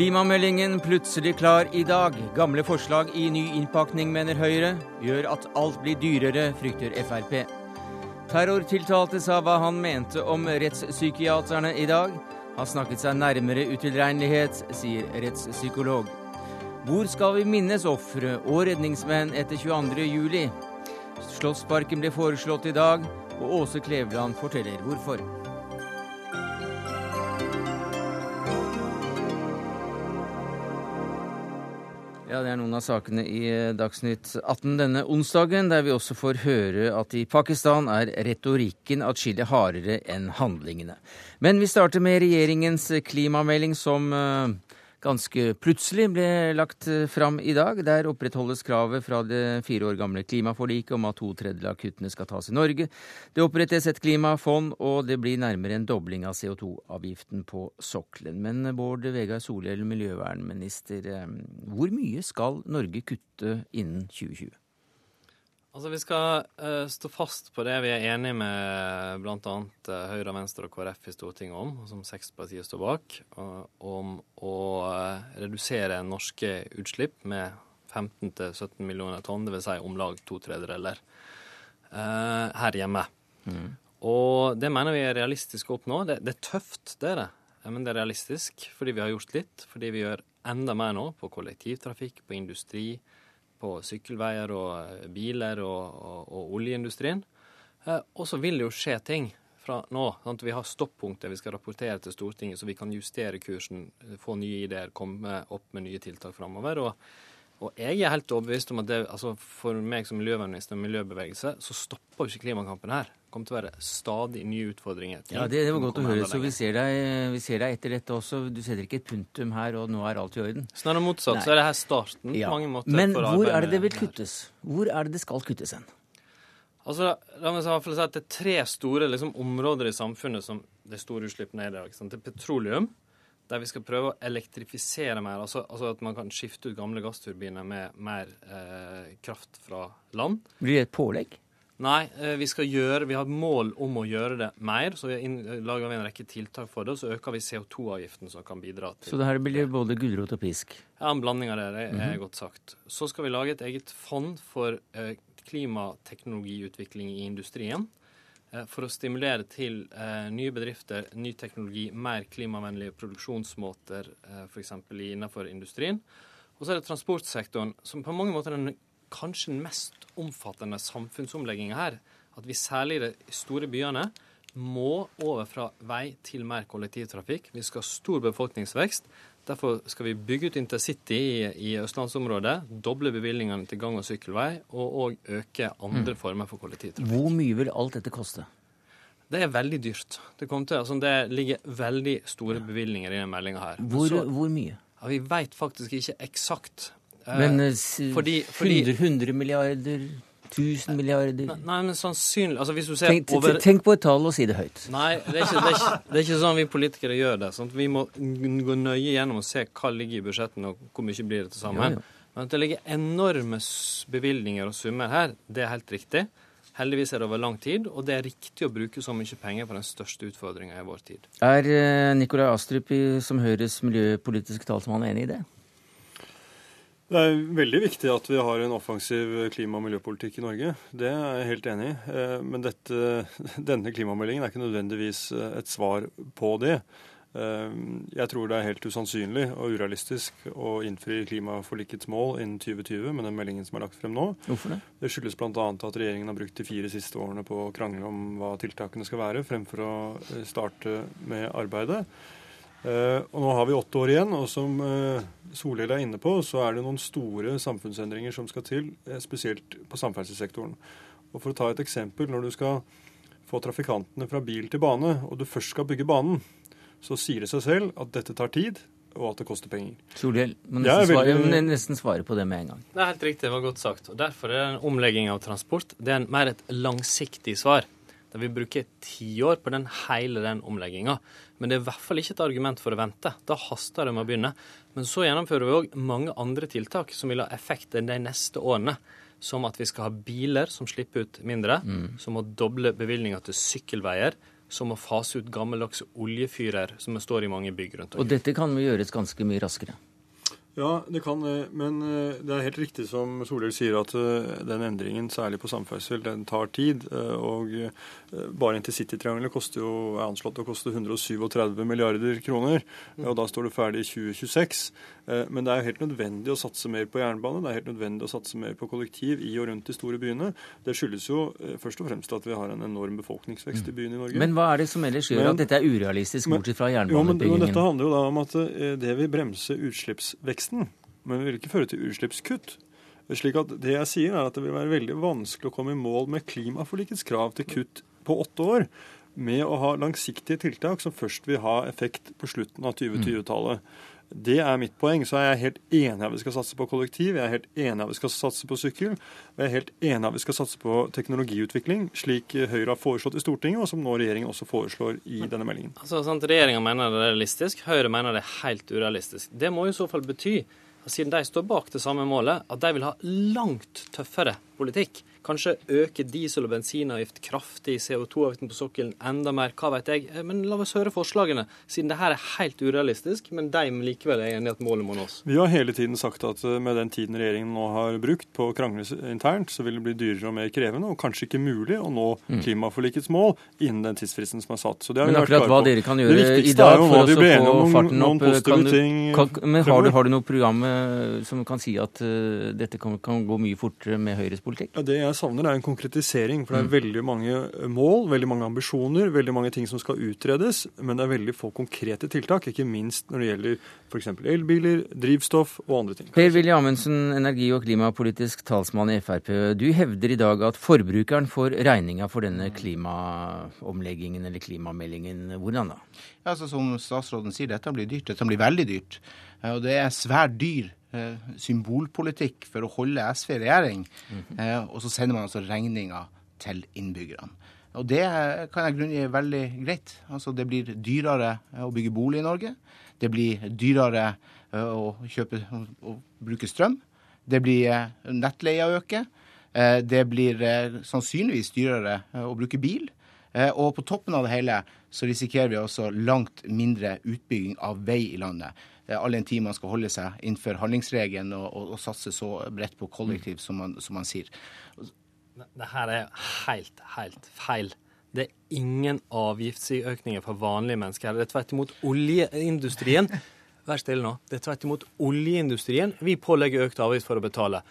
Klimameldingen plutselig klar i dag. Gamle forslag i ny innpakning, mener Høyre. Gjør at alt blir dyrere, frykter Frp. Terrortiltalte sa hva han mente om rettspsykiaterne i dag. Har snakket seg nærmere utilregnelighet, sier rettspsykolog. Hvor skal vi minnes ofre og redningsmenn etter 22.07? Slottsparken ble foreslått i dag, og Åse Kleveland forteller hvorfor. Ja, Det er noen av sakene i eh, Dagsnytt 18 denne onsdagen, der vi også får høre at i Pakistan er retorikken atskillig hardere enn handlingene. Men vi starter med regjeringens klimamelding, som eh, ganske plutselig ble lagt eh, fram i dag. Der opprettholdes kravet fra det fire år gamle klimaforliket om at to tredjedeler av kuttene skal tas i Norge. Det opprettes et klimafond, og det blir nærmere en dobling av CO2-avgiften på sokkelen. Men Bård Vegar Solhjell, miljøvernminister, eh, hvor mye skal Norge kutte innen 2020? Altså, Vi skal uh, stå fast på det vi er enige med bl.a. Uh, Høyre, Venstre og KrF i Stortinget om, som seks partier står bak, uh, om å uh, redusere norske utslipp med 15-17 millioner tonn, dvs. Si om lag to tredjedeler her hjemme. Mm. Og det mener vi er realistisk å oppnå. Det, det er tøft, det er det. Men det er realistisk fordi vi har gjort litt. Fordi vi gjør enda mer nå på kollektivtrafikk, på industri, på sykkelveier og eh, biler og, og, og oljeindustrien. Eh, og så vil det jo skje ting fra nå. Sant? Vi har stoppunkter vi skal rapportere til Stortinget, så vi kan justere kursen, få nye ideer, komme opp med nye tiltak framover. Og, og, jeg er helt overbevist om at det, altså for meg som miljøvernminister og miljøbevegelse, så stopper jo ikke klimakampen her. Det kommer til å være stadig nye utfordringer. Ja, Det, det var godt å høre. Så vi ser, deg, vi ser, deg, etter dette også. Du setter ikke et punktum her, og nå er alt i orden. Snarere motsatt. Nei. Så er det her starten ja. på mange måter. Men hvor er det det vil kuttes? Hvor er det det skal kuttes hen? Altså, la meg si at Det er tre store liksom, områder i samfunnet som det er store utslippene er i dag. Det er petroleum, der vi skal prøve å elektrifisere mer. Altså, altså at man kan skifte ut gamle gassturbiner med mer eh, kraft fra land. Blir det et pålegg? Nei, eh, vi skal gjøre, vi har mål om å gjøre det mer. Så vi lager vi en rekke tiltak for det. Og så øker vi CO2-avgiften som kan bidra til Så det her blir både gulrot og pisk? Ja, en blanding av det. Det er mm -hmm. godt sagt. Så skal vi lage et eget fond for eh, klimateknologiutvikling i industrien. Eh, for å stimulere til nye bedrifter, ny teknologi, mer klimavennlige produksjonsmåter f.eks. innenfor industrien. Og så er det transportsektoren, som på mange måter er den kanskje den mest omfattende samfunnsomlegginga her. At vi særlig i de store byene må over fra vei til mer kollektivtrafikk. Vi skal ha stor befolkningsvekst. Derfor skal vi bygge ut intercity i, i østlandsområdet, doble bevilgningene til gang- og sykkelvei, og òg øke andre mm. former for kollektivtrafikk. Hvor mye vil alt dette koste? Det er veldig dyrt. Det, til, altså, det ligger veldig store bevilgninger i denne meldinga her. Hvor, Så, hvor mye? Ja, vi veit faktisk ikke eksakt. Men eh, fordi, fordi, 100, 100 milliarder? 1000 milliarder? Nei, men sannsynlig altså hvis du ser tenk, over... tenk på et tall og si det høyt. Nei, det er, ikke, det, er ikke, det er ikke, sånn vi politikere gjør det. Sånn vi må gå nøye gjennom og se hva ligger i budsjettene, og hvor mye blir det til sammen. Ja, ja. Men at det ligger enorme bevilgninger og summer her, det er helt riktig. Heldigvis er det over lang tid, og det er riktig å bruke så mye penger på den største utfordringa i vår tid. Er eh, Nikolai Astrup som Høyres miljøpolitiske talsmann enig i det? Det er veldig viktig at vi har en offensiv klima- og miljøpolitikk i Norge. Det er jeg helt enig i. Eh, men dette, denne klimameldingen er ikke nødvendigvis eh, et svar på det. Eh, jeg tror det er helt usannsynlig og urealistisk å innfri klimaforlikets mål innen 2020 med den meldingen som er lagt frem nå. Hvorfor det? Det skyldes bl.a. at regjeringen har brukt de fire siste årene på å krangle om hva tiltakene skal være, fremfor å starte med arbeidet. Uh, og Nå har vi åtte år igjen, og som uh, Solhjell er inne på, så er det noen store samfunnsendringer som skal til, uh, spesielt på samferdselssektoren. Og For å ta et eksempel, når du skal få trafikantene fra bil til bane, og du først skal bygge banen, så sier det seg selv at dette tar tid, og at det koster penger. Solhjell må nesten, veldig... svare, nesten svare på det med en gang. Det er helt riktig, det var godt sagt. Og Derfor er en omlegging av transport det er mer et langsiktig svar. Der vi bruker tiår på den hele den omlegginga. Men det er i hvert fall ikke et argument for å vente. Da haster det med å begynne. Men så gjennomfører vi òg mange andre tiltak som vil ha effekt de neste årene. som at vi skal ha biler som slipper ut mindre, mm. som å doble bevilgninga til sykkelveier, som å fase ut gammeldagse oljefyrer som står i mange bygg rundt omkring. Og dette kan vi gjøres ganske mye raskere? Ja, det kan det. Men eh, det er helt riktig som Solhjell sier, at eh, den endringen, særlig på samferdsel, den tar tid. Eh, og bare intercitytriangelet koster jo, er anslått å koste 137 milliarder kroner. Og da står det ferdig i 2026. Men det er helt nødvendig å satse mer på jernbane. Det er helt nødvendig å satse mer på kollektiv i og rundt de store byene. Det skyldes jo først og fremst at vi har en enorm befolkningsvekst i byene i Norge. Men hva er det som ellers gjør men, at dette er urealistisk, bortsett fra jernbanebyggingen? Jo, dette handler jo da om at det vil bremse utslippsveksten men vil ikke føre til utslippskutt. Slik at Det jeg sier er at det vil være veldig vanskelig å komme i mål med klimaforlikets krav til kutt på åtte år med å ha langsiktige tiltak som først vil ha effekt på slutten av 2020-tallet. Det er mitt poeng. Så er jeg helt enig at vi skal satse på kollektiv, jeg er helt enig at vi skal satse på sykkel, og jeg er helt enig at vi skal satse på teknologiutvikling, slik Høyre har foreslått i Stortinget, og som nå regjeringen også foreslår i denne meldingen. Altså, sant, Regjeringa mener det er realistisk, Høyre mener det er helt urealistisk. Det må i så fall bety, siden de står bak det samme målet, at de vil ha langt tøffere politikk Kanskje øke diesel- og bensinavgift kraftig, CO2-avgiften på sokkelen enda mer, hva vet jeg. Eh, men la oss høre forslagene, siden det her er helt urealistisk, men de likevel er enige i at målet må nås. Vi har hele tiden sagt at eh, med den tiden regjeringen nå har brukt på å krangle internt, så vil det bli dyrere og mer krevende, og kanskje ikke mulig å nå mm. klimaforlikets mål innen den tidsfristen som er satt. men akkurat hva dere kan gjøre i dag for å få farten opp kan du, kan, Men har du, har du noe program eh, som kan si at uh, dette kan, kan, gå mye fortere med Høyres politikk? Ja, det er jeg savner, er en konkretisering. For det er mm. veldig mange mål, veldig mange ambisjoner, veldig mange ting som skal utredes. Men det er veldig få konkrete tiltak, ikke minst når det gjelder f.eks. elbiler, drivstoff og andre ting. Per-Willy Amundsen, energi- og klimapolitisk talsmann i Frp. Du hevder i dag at forbrukeren får regninga for denne klimaomleggingen eller klimameldingen. Hvordan da? Ja, altså, som statsråden sier, dette blir dyrt. Dette blir veldig dyrt. Og det er svært dyr Eh, symbolpolitikk for å holde SV i regjering. Mm -hmm. og så sender man altså regninga til innbyggerne. Og det kan jeg grunngi veldig greit. Altså Det blir dyrere å bygge bolig i Norge. Det blir dyrere å kjøpe og bruke strøm. Det blir nettleia øker. Det blir sannsynligvis dyrere å bruke bil. Og på toppen av det hele så risikerer vi også langt mindre utbygging av vei i landet. Eh, all den tid man skal holde seg innenfor handlingsregelen og, og, og satse så bredt på kollektiv som man, som man sier. Det her er helt, helt feil. Det er ingen avgiftsøkninger for vanlige mennesker. Det er tvert imot oljeindustrien. Vær stille nå. Det er tvert imot oljeindustrien vi pålegger økt avgift for å betale.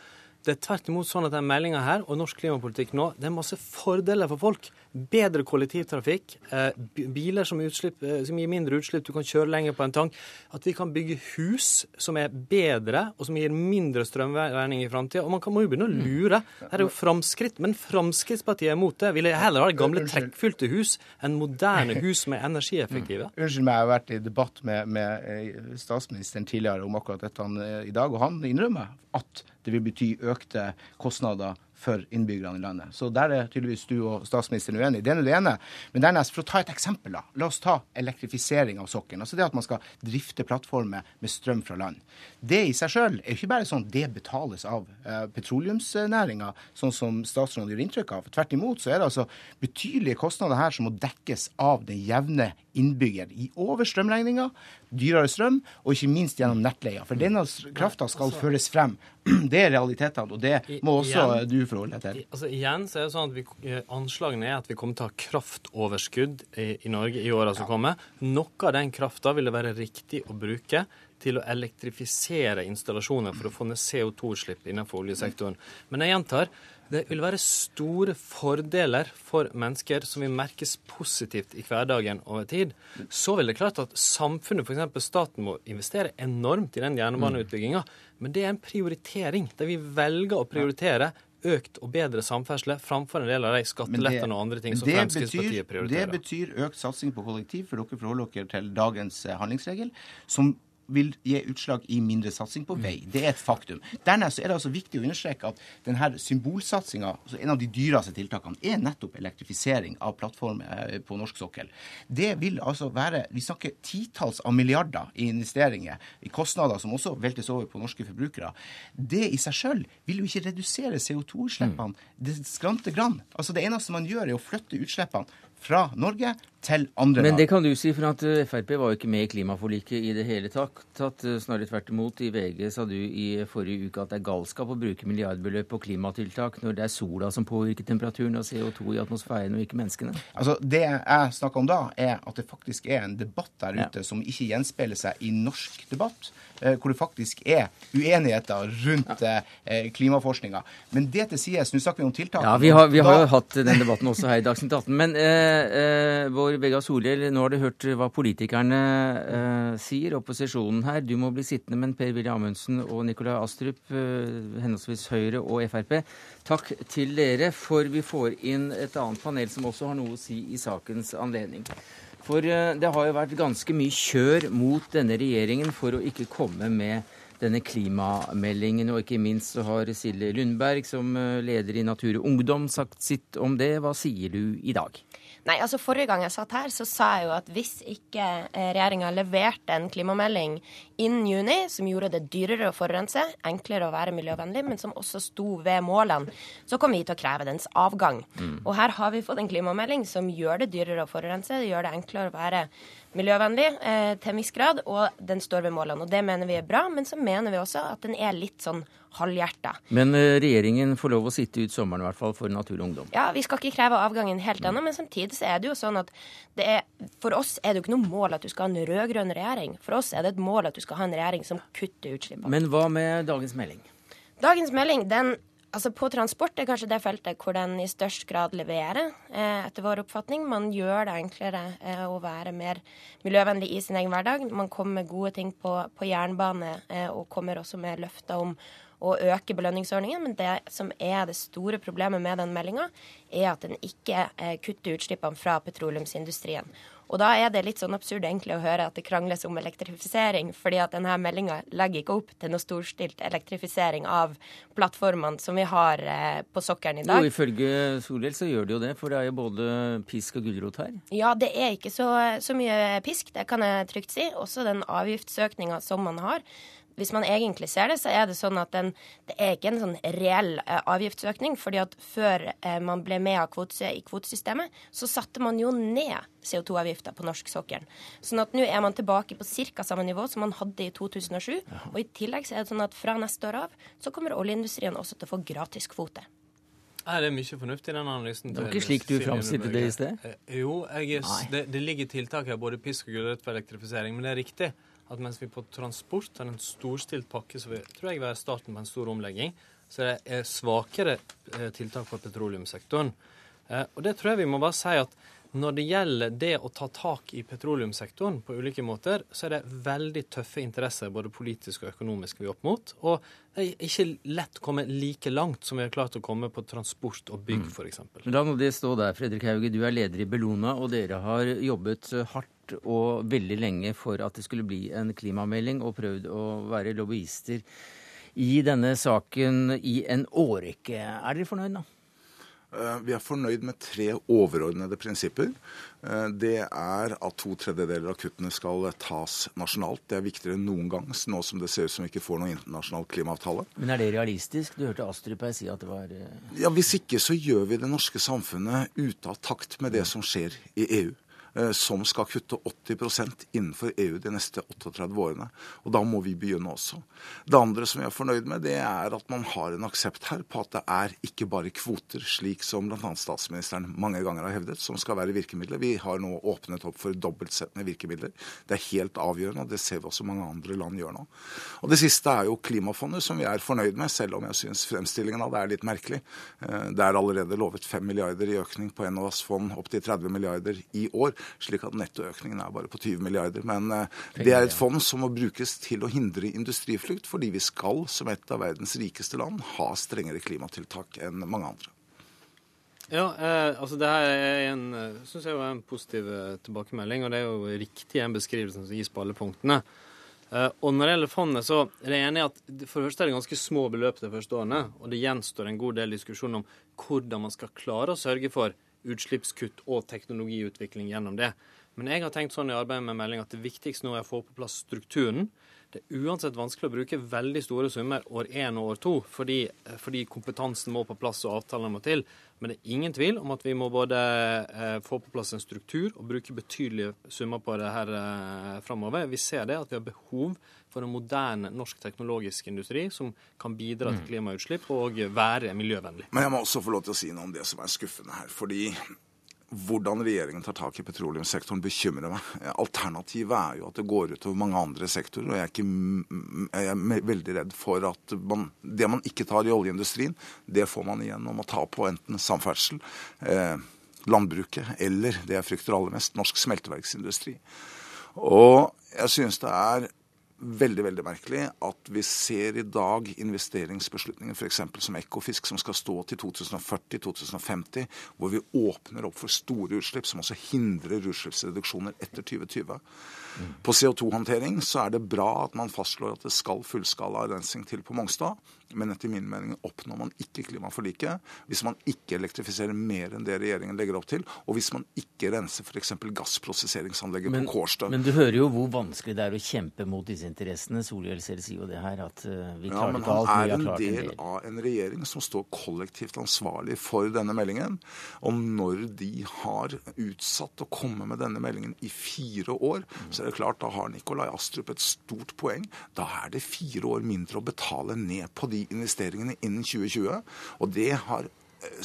Det er tvert imot sånn at denne meldinga her og norsk klimapolitikk nå, det er masse fordeler for folk. Bedre kollektivtrafikk, eh, biler som, utslipp, eh, som, gir mindre utslipp, du kan kjøre lenger på en tank. At vi kan bygge hus som er bedre, og som gir mindre strømregning i framtida. Og man kan, må jo begynne å lure. Her er jo framskritt, men Fremskrittspartiet er imot det. Vil heller ha gamle trekkfylte hus enn moderne hus som er energieffektive. Unnskyld meg, jeg har vært i debatt med, med eh, statsministeren tidligere om akkurat dette i dag, og han innrømmer at det vil bety økte kostnader for innbyggerne i landet. Så der er tydeligvis du og statsministeren uenige. Det er det ene. Men dernest, for å ta et eksempel, da. La oss ta elektrifisering av sokkelen. Altså det at man skal drifte plattformer med strøm fra land. Det i seg sjøl er ikke bare sånn det betales av eh, petroleumsnæringa, sånn som statsråden gjør inntrykk av. Tvert imot så er det altså betydelige kostnader her som må dekkes av den jevne innbygger i over strømregninga, dyrere strøm, og ikke minst gjennom nettleia. For denne krafta skal altså, føres frem. Det er realitetene, og det må også igjen, du forholde deg til. Altså, igjen så er det sånn at vi, eh, Anslagene er at vi kommer til å ha kraftoverskudd i, i Norge i åra som ja. kommer. Noe av den krafta vil det være riktig å bruke til å elektrifisere installasjoner for å få ned CO2-utslipp innenfor oljesektoren. Men jeg gjentar, det vil være store fordeler for mennesker som vil merkes positivt i hverdagen over tid. Så vil det klart at samfunnet, f.eks. staten, må investere enormt i den jernbaneutbygginga. Men det er en prioritering, der vi velger å prioritere økt og bedre samferdsel framfor en del av de skattelettene og andre ting som Fremskrittspartiet prioriterer. Det betyr økt satsing på kollektiv, for dere forholder dere til dagens eh, handlingsregel, som vil gi utslag i mindre satsing på vei. Det er et faktum. Dernest er det altså viktig å understreke at denne symbolsatsinga, altså en av de dyreste tiltakene, er nettopp elektrifisering av plattformer eh, på norsk sokkel. Det vil altså være Vi snakker titalls av milliarder i investeringer, i kostnader som også veltes over på norske forbrukere. Det i seg sjøl vil jo ikke redusere CO2-utslippene det skrante grann. Altså Det eneste man gjør, er å flytte utslippene fra Norge til andre Men det kan du si, for at eh, Frp var jo ikke med i klimaforliket i det hele tatt. eh, snarere tvert imot. I VG sa du i forrige uke at det er galskap å bruke milliardbeløp på klimatiltak når det er sola som påvirker temperaturen og CO2 i atmosfæren, og ikke menneskene. Altså, Det jeg snakker om da, er at det faktisk er en debatt der ute ja. som ikke gjenspeiler seg i norsk debatt, eh, hvor det faktisk er uenigheter rundt ja. klimaforskninga. Men det til sides, nå snakker vi om tiltak. Ja, vi har, vi har jo hatt den debatten også her i Dagsnytt 18. men eh, eh, Bård Vegar Solhjell, nå har du hørt hva politikerne eh, sier, opposisjonen her. Du må bli sittende, men Per-Willy Amundsen og Nikolai Astrup, eh, henholdsvis Høyre og Frp, takk til dere, for vi får inn et annet panel som også har noe å si i sakens anledning. For eh, det har jo vært ganske mye kjør mot denne regjeringen for å ikke komme med denne klimameldingen, og ikke minst så har Silje Lundberg, som eh, leder i Natur og Ungdom, sagt sitt om det. Hva sier du i dag? Nei, altså Forrige gang jeg satt her, så sa jeg jo at hvis ikke eh, regjeringa leverte en klimamelding innen juni, som gjorde det dyrere å forurense, enklere å være miljøvennlig, men som også sto ved målene, så kom vi til å kreve dens avgang. Mm. Og her har vi fått en klimamelding som gjør det dyrere å forurense, det gjør det enklere å være miljøvennlig eh, til en viss grad, og den står ved målene. Og det mener vi er bra, men så mener vi også at den er litt sånn halvhjerta. Men eh, regjeringen får lov å sitte ut sommeren i hvert fall for Natur og Ungdom? Ja, vi skal ikke kreve avgangen helt ennå, men samtidig så er det jo sånn at det er, for oss er det jo ikke noe mål at du skal ha en rød-grønn regjering. For oss er det et mål at du skal ha en regjering som kutter utslippene. Men hva med dagens melding? Dagens melding, den Altså På transport er kanskje det feltet hvor den i størst grad leverer, eh, etter vår oppfatning. Man gjør det enklere eh, å være mer miljøvennlig i sin egen hverdag. Man kommer med gode ting på, på jernbane, eh, og kommer også med løfter om å øke belønningsordningen. Men det som er det store problemet med den meldinga, er at den ikke eh, kutter utslippene fra petroleumsindustrien. Og da er det litt sånn absurd egentlig å høre at det krangles om elektrifisering, fordi at denne meldinga legger ikke opp til noe storstilt elektrifisering av plattformene som vi har eh, på sokkelen i dag. Jo, ifølge Solhjell så gjør det jo det, for det er jo både pisk og gulrot her. Ja, det er ikke så, så mye pisk, det kan jeg trygt si. Også den avgiftsøkninga som man har hvis man egentlig ser det, så er det sånn at den, det er ikke en sånn reell eh, avgiftsøkning. fordi at før eh, man ble med kvote, i kvotesystemet, så satte man jo ned CO2-avgifta på norsk sokkel. Sånn at nå er man tilbake på ca. samme nivå som man hadde i 2007. Ja. Og i tillegg så er det sånn at fra neste år av så kommer oljeindustrien også til å få gratis kvote. Er mye fornuftig i den analysen. Det var ikke slik du framstilte det i sted? Eh, jo, jeg, det, det, ligger tiltak her, både pisk og gulrøtt for elektrifisering. Men det er riktig at mens vi på transport har en storstilt pakke som tror jeg vil være starten på en stor omlegging, så det er svakere eh, tiltak for petroleumssektoren. Eh, og det tror jeg vi må bare si at når det gjelder det å ta tak i petroleumssektoren på ulike måter, så er det veldig tøffe interesser både politisk og økonomisk vi er opp mot. Og det er ikke lett å komme like langt som vi har klart å komme på transport og bygg, mm. f.eks. La nå det stå der, Fredrik Hauge. Du er leder i Bellona, og dere har jobbet hardt og veldig lenge for at det skulle bli en klimamelding, og prøvd å være lobbyister i denne saken i en årrekke. Er dere fornøyd nå? Eh, vi er fornøyd med tre overordnede prinsipper. Eh, det er at to tredjedeler av kuttene skal tas nasjonalt. Det er viktigere enn noen gang, nå som det ser ut som vi ikke får noen internasjonal klimaavtale. Men er det realistisk? Du hørte Astrup her si at det var eh, Ja, Hvis ikke så gjør vi det norske samfunnet ute av takt med det som skjer i EU. Eh, som skal kutte 80% innenfor EU de neste 38 årene. Og da må vi begynne også. Det andre som vi er fornøyd med, det er at man har en aksept her på at det er ikke bare kvoter, slik som bl.a. statsministeren mange ganger har hevdet, som skal være virkemidler. Vi har nå åpnet opp for dobbelt sett med virkemidler. Det er helt avgjørende, og det ser vi også mange andre land gjør nå. Og det siste er jo klimafondet, som vi er fornøyd med, selv om jeg syns fremstillingen av det er litt merkelig. Eh, det er allerede lovet 5 milliarder i økning på Enovas fond, opp til 30 milliarder i år slik at nettoøkningen er bare på 20 milliarder. Men eh, det er et fond som må brukes til å hindre industriflukt, fordi vi skal, som et av verdens rikeste land, ha strengere klimatiltak enn mange andre. Ja, eh, altså det her er en, eh, synes jeg er en positiv eh, tilbakemelding, og det er jo riktig en beskrivelse som gis på alle punktene. Eh, og når det gjelder fondet, så er det enig at for det første er det ganske små beløp de første årene, og det gjenstår en god del diskusjon om hvordan man skal klare å sørge for utslippskutt og teknologiutvikling gjennom det. Men jeg har tenkt sånn i arbeidet med melding at det viktigste nå er å få på plass strukturen. Det er uansett vanskelig å bruke veldig store summer år én og år to, fordi, fordi, kompetansen må på plass og avtalene må til. Men det er ingen tvil om at vi må både eh, få på plass en struktur og bruke betydelige summer på det her eh, framover. Vi ser det at vi har behov for en moderne norsk teknologisk industri som kan bidra til mm. klimautslipp og være miljøvennlig. Men jeg må også få lov til å si noe om det som er skuffende her. fordi hvordan regjeringen tar tak i petroleumssektoren, bekymrer meg. Alternativet er jo at det går utover mange andre sektorer. Og jeg er, ikke, jeg er veldig redd for at man, det man ikke tar i oljeindustrien, det får man igjen om å ta på enten samferdsel, eh, landbruket eller det jeg frykter aller mest, norsk smelteverksindustri. Og jeg synes det er veldig veldig merkelig at vi ser i dag investeringsbeslutninger f.eks. som Ekofisk, som skal stå til 2040-2050, hvor vi åpner opp for store utslipp, som også hindrer utslippsreduksjoner etter 2020. Mm. På CO2-håndtering så er det bra at man fastslår at det skal fullskala rensing til på Mongstad. Men etter min mening oppnår man ikke klimaforliket hvis man ikke elektrifiserer mer enn det regjeringen legger opp til, og hvis man ikke renser f.eks. gassprosesseringsanlegget men, på Kårstø. Men du hører jo hvor vanskelig det er å kjempe mot disse interessene. Solhjell selv sier jo det her, at uh, vi klarer ja, ikke alt. Han er en del av en regjering som står kollektivt ansvarlig for denne meldingen. Og når de har utsatt å komme med denne meldingen i fire år, så er det klart da har Nikolai Astrup et stort poeng. Da er det fire år mindre å betale ned på de investeringene innen 2020. Og det har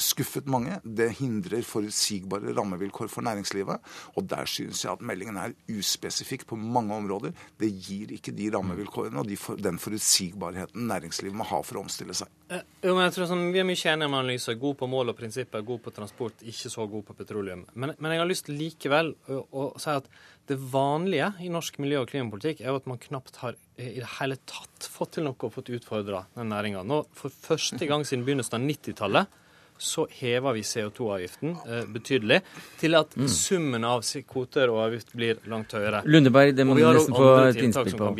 skuffet mange. Det hindrer forutsigbare rammevilkår for næringslivet. Og der synes jeg at meldingen er uspesifikk på mange områder. Det gir ikke de rammevilkårene og de for, den forutsigbarheten næringslivet må ha for å omstille seg. Eh, jo, men jeg tror sånn, Vi er mye enige om analyser. God på mål og prinsipper, god på transport, ikke så god på petroleum. Men, men jeg har lyst likevel å, å si at det vanlige i norsk miljø- og klimapolitikk er jo at man knapt har i det hele tatt fått til noe og fått utfordra den næringa. For første gang siden begynnelsen av 90-tallet så hever vi CO2-avgiften eh, betydelig, til at mm. summen av kvoter og avgift blir langt høyere. Lundeberg, det må du nesten få et innspill på.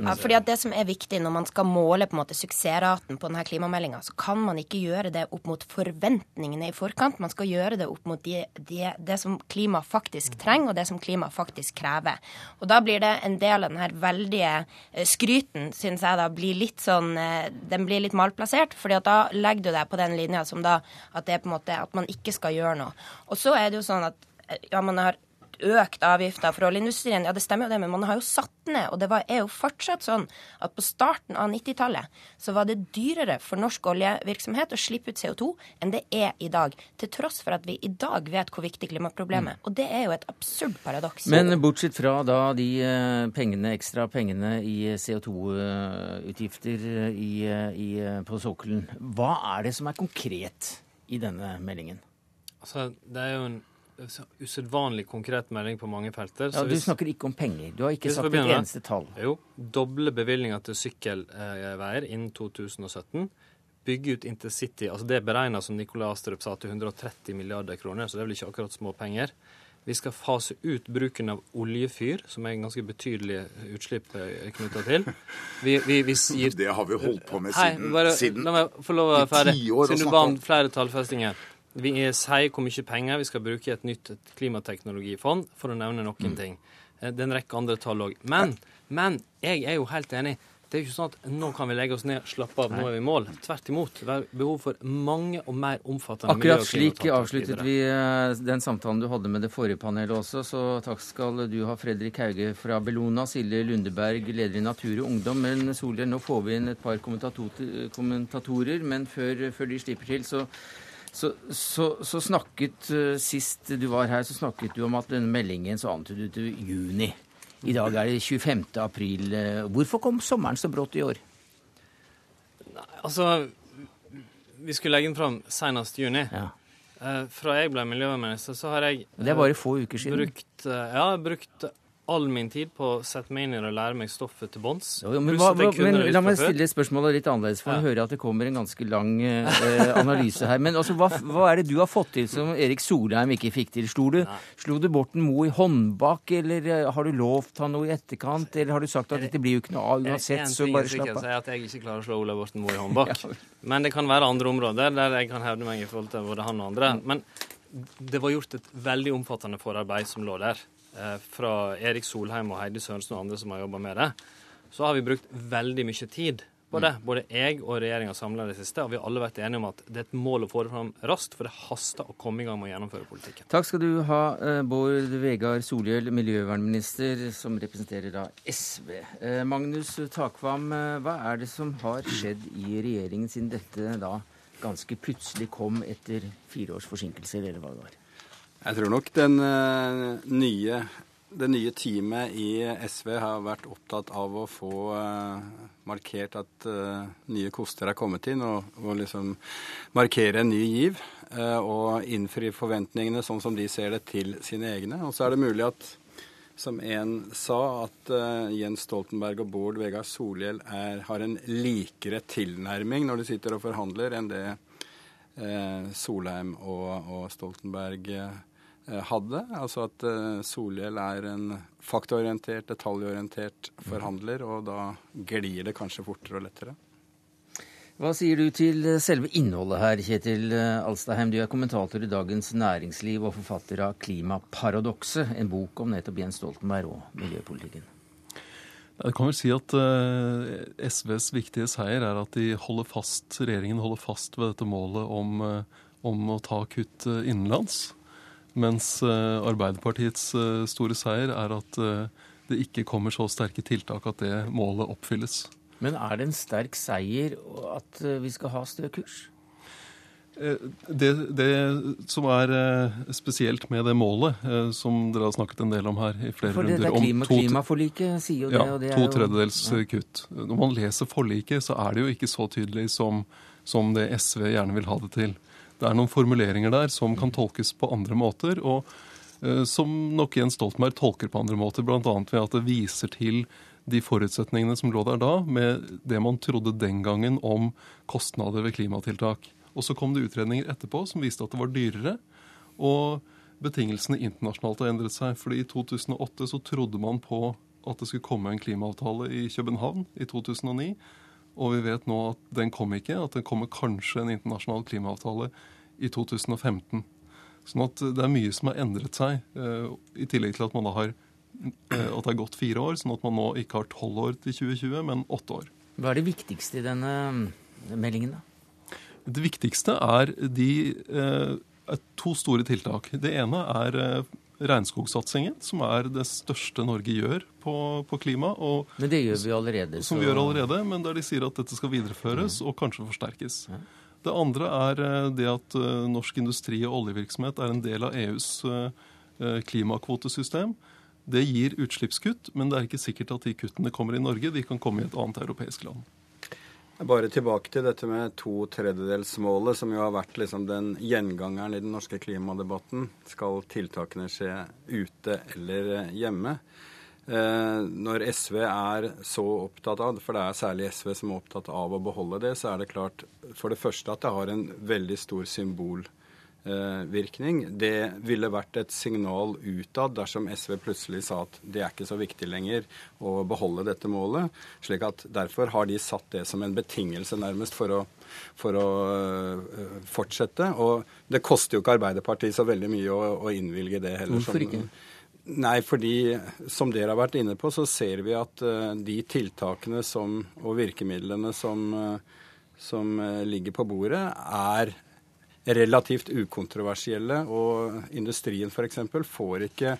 Ja, fordi at Det som er viktig når man skal måle på en måte suksessraten på denne klimameldinga, så kan man ikke gjøre det opp mot forventningene i forkant. Man skal gjøre det opp mot de, de, det som klima faktisk trenger, og det som klima faktisk krever. Og Da blir det en del av denne veldige eh, skryten, syns jeg, da blir litt sånn eh, Den blir litt malplassert, fordi at da legger du deg på den linja som da at det er på en måte at man ikke skal gjøre noe. Og så er det jo sånn at ja, man har økt avgifter for oljeindustrien. Ja, det stemmer jo det, men man har jo satt ned. Og det var, er jo fortsatt sånn at på starten av 90-tallet så var det dyrere for norsk oljevirksomhet å slippe ut CO2 enn det er i dag. Til tross for at vi i dag vet hvor viktig klimaproblemet er. Og det er jo et absurd paradoks. Men bortsett fra da de eh, pengene, ekstra pengene i CO2-utgifter eh, på sokkelen, hva er det som er konkret? i denne meldingen? Altså, det er jo en usedvanlig konkret melding på mange felter. Ja, Du hvis, snakker ikke om penger. Du har ikke sagt et eneste tall. Jo. Doble bevilgninger til sykkelveier innen 2017. Bygge ut intercity. altså Det er beregna, som Nikolai Astrup sa, til 130 milliarder kroner, så det er vel ikke akkurat små penger. Vi skal fase ut bruken av oljefyr, som er en ganske betydelig utslipp eh, knytta til. Vi, vi, vi sier, det har vi holdt på med siden, Hei, bare, siden La meg få lov å være ferdig. Siden du ba om flere tallfestinger. Vi sier hvor mye penger vi skal bruke i et nytt klimateknologifond, for å nevne noen mm. ting. Eh, det er en rekke andre tall òg. Men, men jeg er jo helt enig. Det er jo ikke sånn at nå kan vi legge oss ned, slappe av, nå er vi i mål. Tvert imot. Det er behov for mange og mer omfattende Akkurat slik avsluttet vi eh, den samtalen du hadde med det forrige panelet også, så takk skal du ha, Fredrik Hauge fra Bellona, Silje Lundeberg, leder i Natur og Ungdom. Men Solhjell, nå får vi inn et par kommentatorer, men før, før de slipper til, så så, så, så, snakket uh, Sist du var her, så snakket du om at denne meldingen så antydet du juni. I dag er det 25. april. Hvorfor kom sommeren så brått i år? Nei, altså Vi skulle legge den fram senest juni. Ja. Eh, fra jeg ble miljøvernminister, så har jeg Det er bare få uker siden. Brukt, eh, ja, brukt all min tid på å sette meg inn i det og lære meg stoffet til bunns. men, men la meg stille spørsmålet litt annerledes, for ja. å høre at det kommer en ganske lang eh, analyse her. Men altså, hva, hva, er det du har fått til som Erik Solheim ikke fikk til? Slo du, slo du Borten Moe i håndbak, eller eh, har du lovt han noe i etterkant? Eller har du sagt at dette blir jo ikke noe av uansett, så bare slapp av? En ting er at jeg ikke klarer å slå Ola Borten Moe i håndbak. Men det kan være andre områder der jeg kan hevde meg i forhold til både han og andre. Men det var gjort et veldig omfattende forarbeid som lå der. Eh, fra Erik Solheim og Heidi Sørensen og andre som har jobba med det, så har vi brukt veldig mye tid på det. Både jeg og regjeringa samla det siste, og vi har alle vært enige om at det er et mål å få det fram raskt, for det haster å komme i gang med å gjennomføre politikken. Takk skal du ha, eh, Bård Vegar Solhjell, miljøvernminister, som representerer da SV. Eh, Magnus Takvam, hva er det som har skjedd i regjeringen siden dette da ganske plutselig kom etter fire års forsinkelser, eller hva det var? Jeg tror nok den uh, nye, det nye teamet i SV har vært opptatt av å få uh, markert at uh, nye koster er kommet inn, og, og liksom markere en ny giv. og innfri forventningene sånn som de ser det til sine egne. Og så er det mulig at, som en sa, at Jens Stoltenberg og Bård Vegar Solhjell er, har en likere tilnærming når de sitter og forhandler, enn det Solheim og, og Stoltenberg Eh, hadde. Altså at eh, Solhjell er en faktaorientert, detaljorientert forhandler, og da glir det kanskje fortere og lettere. Hva sier du til eh, selve innholdet her, Kjetil Alstaheim? Du er kommentator i Dagens Næringsliv og forfatter av 'Klimaparadokset', en bok om nettopp Jens Stoltenberg og miljøpolitikken. Jeg kan vel si at SVs viktige seier er at de holder fast, regjeringen holder fast ved dette målet om, om å ta kutt innenlands. Mens eh, Arbeiderpartiets eh, store seier er at eh, det ikke kommer så sterke tiltak at det målet oppfylles. Men er det en sterk seier at vi skal ha stø kurs? Det, det, som er spesielt med det målet, som dere har snakket en del om her i flere For det runder er klima, Klimaforliket sier jo det. Ja, det to tredjedels jo... kutt. Når man leser forliket, så er det jo ikke så tydelig som, som det SV gjerne vil ha det til. Det er noen formuleringer der som kan tolkes på andre måter, og uh, som nok Jens Stoltenberg tolker på andre måter, bl.a. ved at det viser til de forutsetningene som lå der da, med det man trodde den gangen om kostnader ved klimatiltak. Og så kom det utredninger etterpå som viste at det var dyrere. Og betingelsene internasjonalt har endret seg. fordi i 2008 så trodde man på at det skulle komme en klimaavtale i København i 2009. Og vi vet nå at den kom ikke, at det kommer kanskje en internasjonal klimaavtale i 2015. Sånn at det er mye som har endret seg, eh, i tillegg til at, man da har, eh, at det har gått fire år, sånn at man nå ikke har tolv år til 2020, men åtte år. Hva er det viktigste i denne meldingen, da? Det viktigste er de er eh, to store tiltak. Det ene er regnskogsatsingen, som er det største Norge gjør på, på, klima. Og, men det gjør vi allerede. Som vi gjør allerede, men der de sier at dette skal videreføres mm. og kanskje forsterkes. Ja. Det andre er eh, det at eh, norsk industri og oljevirksomhet er en del av EUs eh, klimakvotesystem. Det gir utslippskutt, men det er ikke sikkert at de kuttene kommer i Norge. De kan komme i et annet europeisk land. Bare tilbake til dette med to tredjedelsmålet, som jo har vært liksom den gjengangeren i den norske klimadebatten. Skal tiltakene skje ute eller hjemme? Eh, når SV er så opptatt av, for det er særlig SV som er opptatt av å beholde det, så er det klart for det første at det har en veldig stor symbol virkning. Det ville vært et signal utad dersom SV plutselig sa at det er ikke så viktig lenger å beholde dette målet. slik at Derfor har de satt det som en betingelse nærmest for å, for å uh, fortsette. Og det koster jo ikke Arbeiderpartiet så veldig mye å, å innvilge det heller. Hvorfor ikke? Nei, fordi som dere har vært inne på, så ser vi at uh, de tiltakene som, og virkemidlene som, som ligger på bordet, er relativt ukontroversielle. Og industrien f.eks. får ikke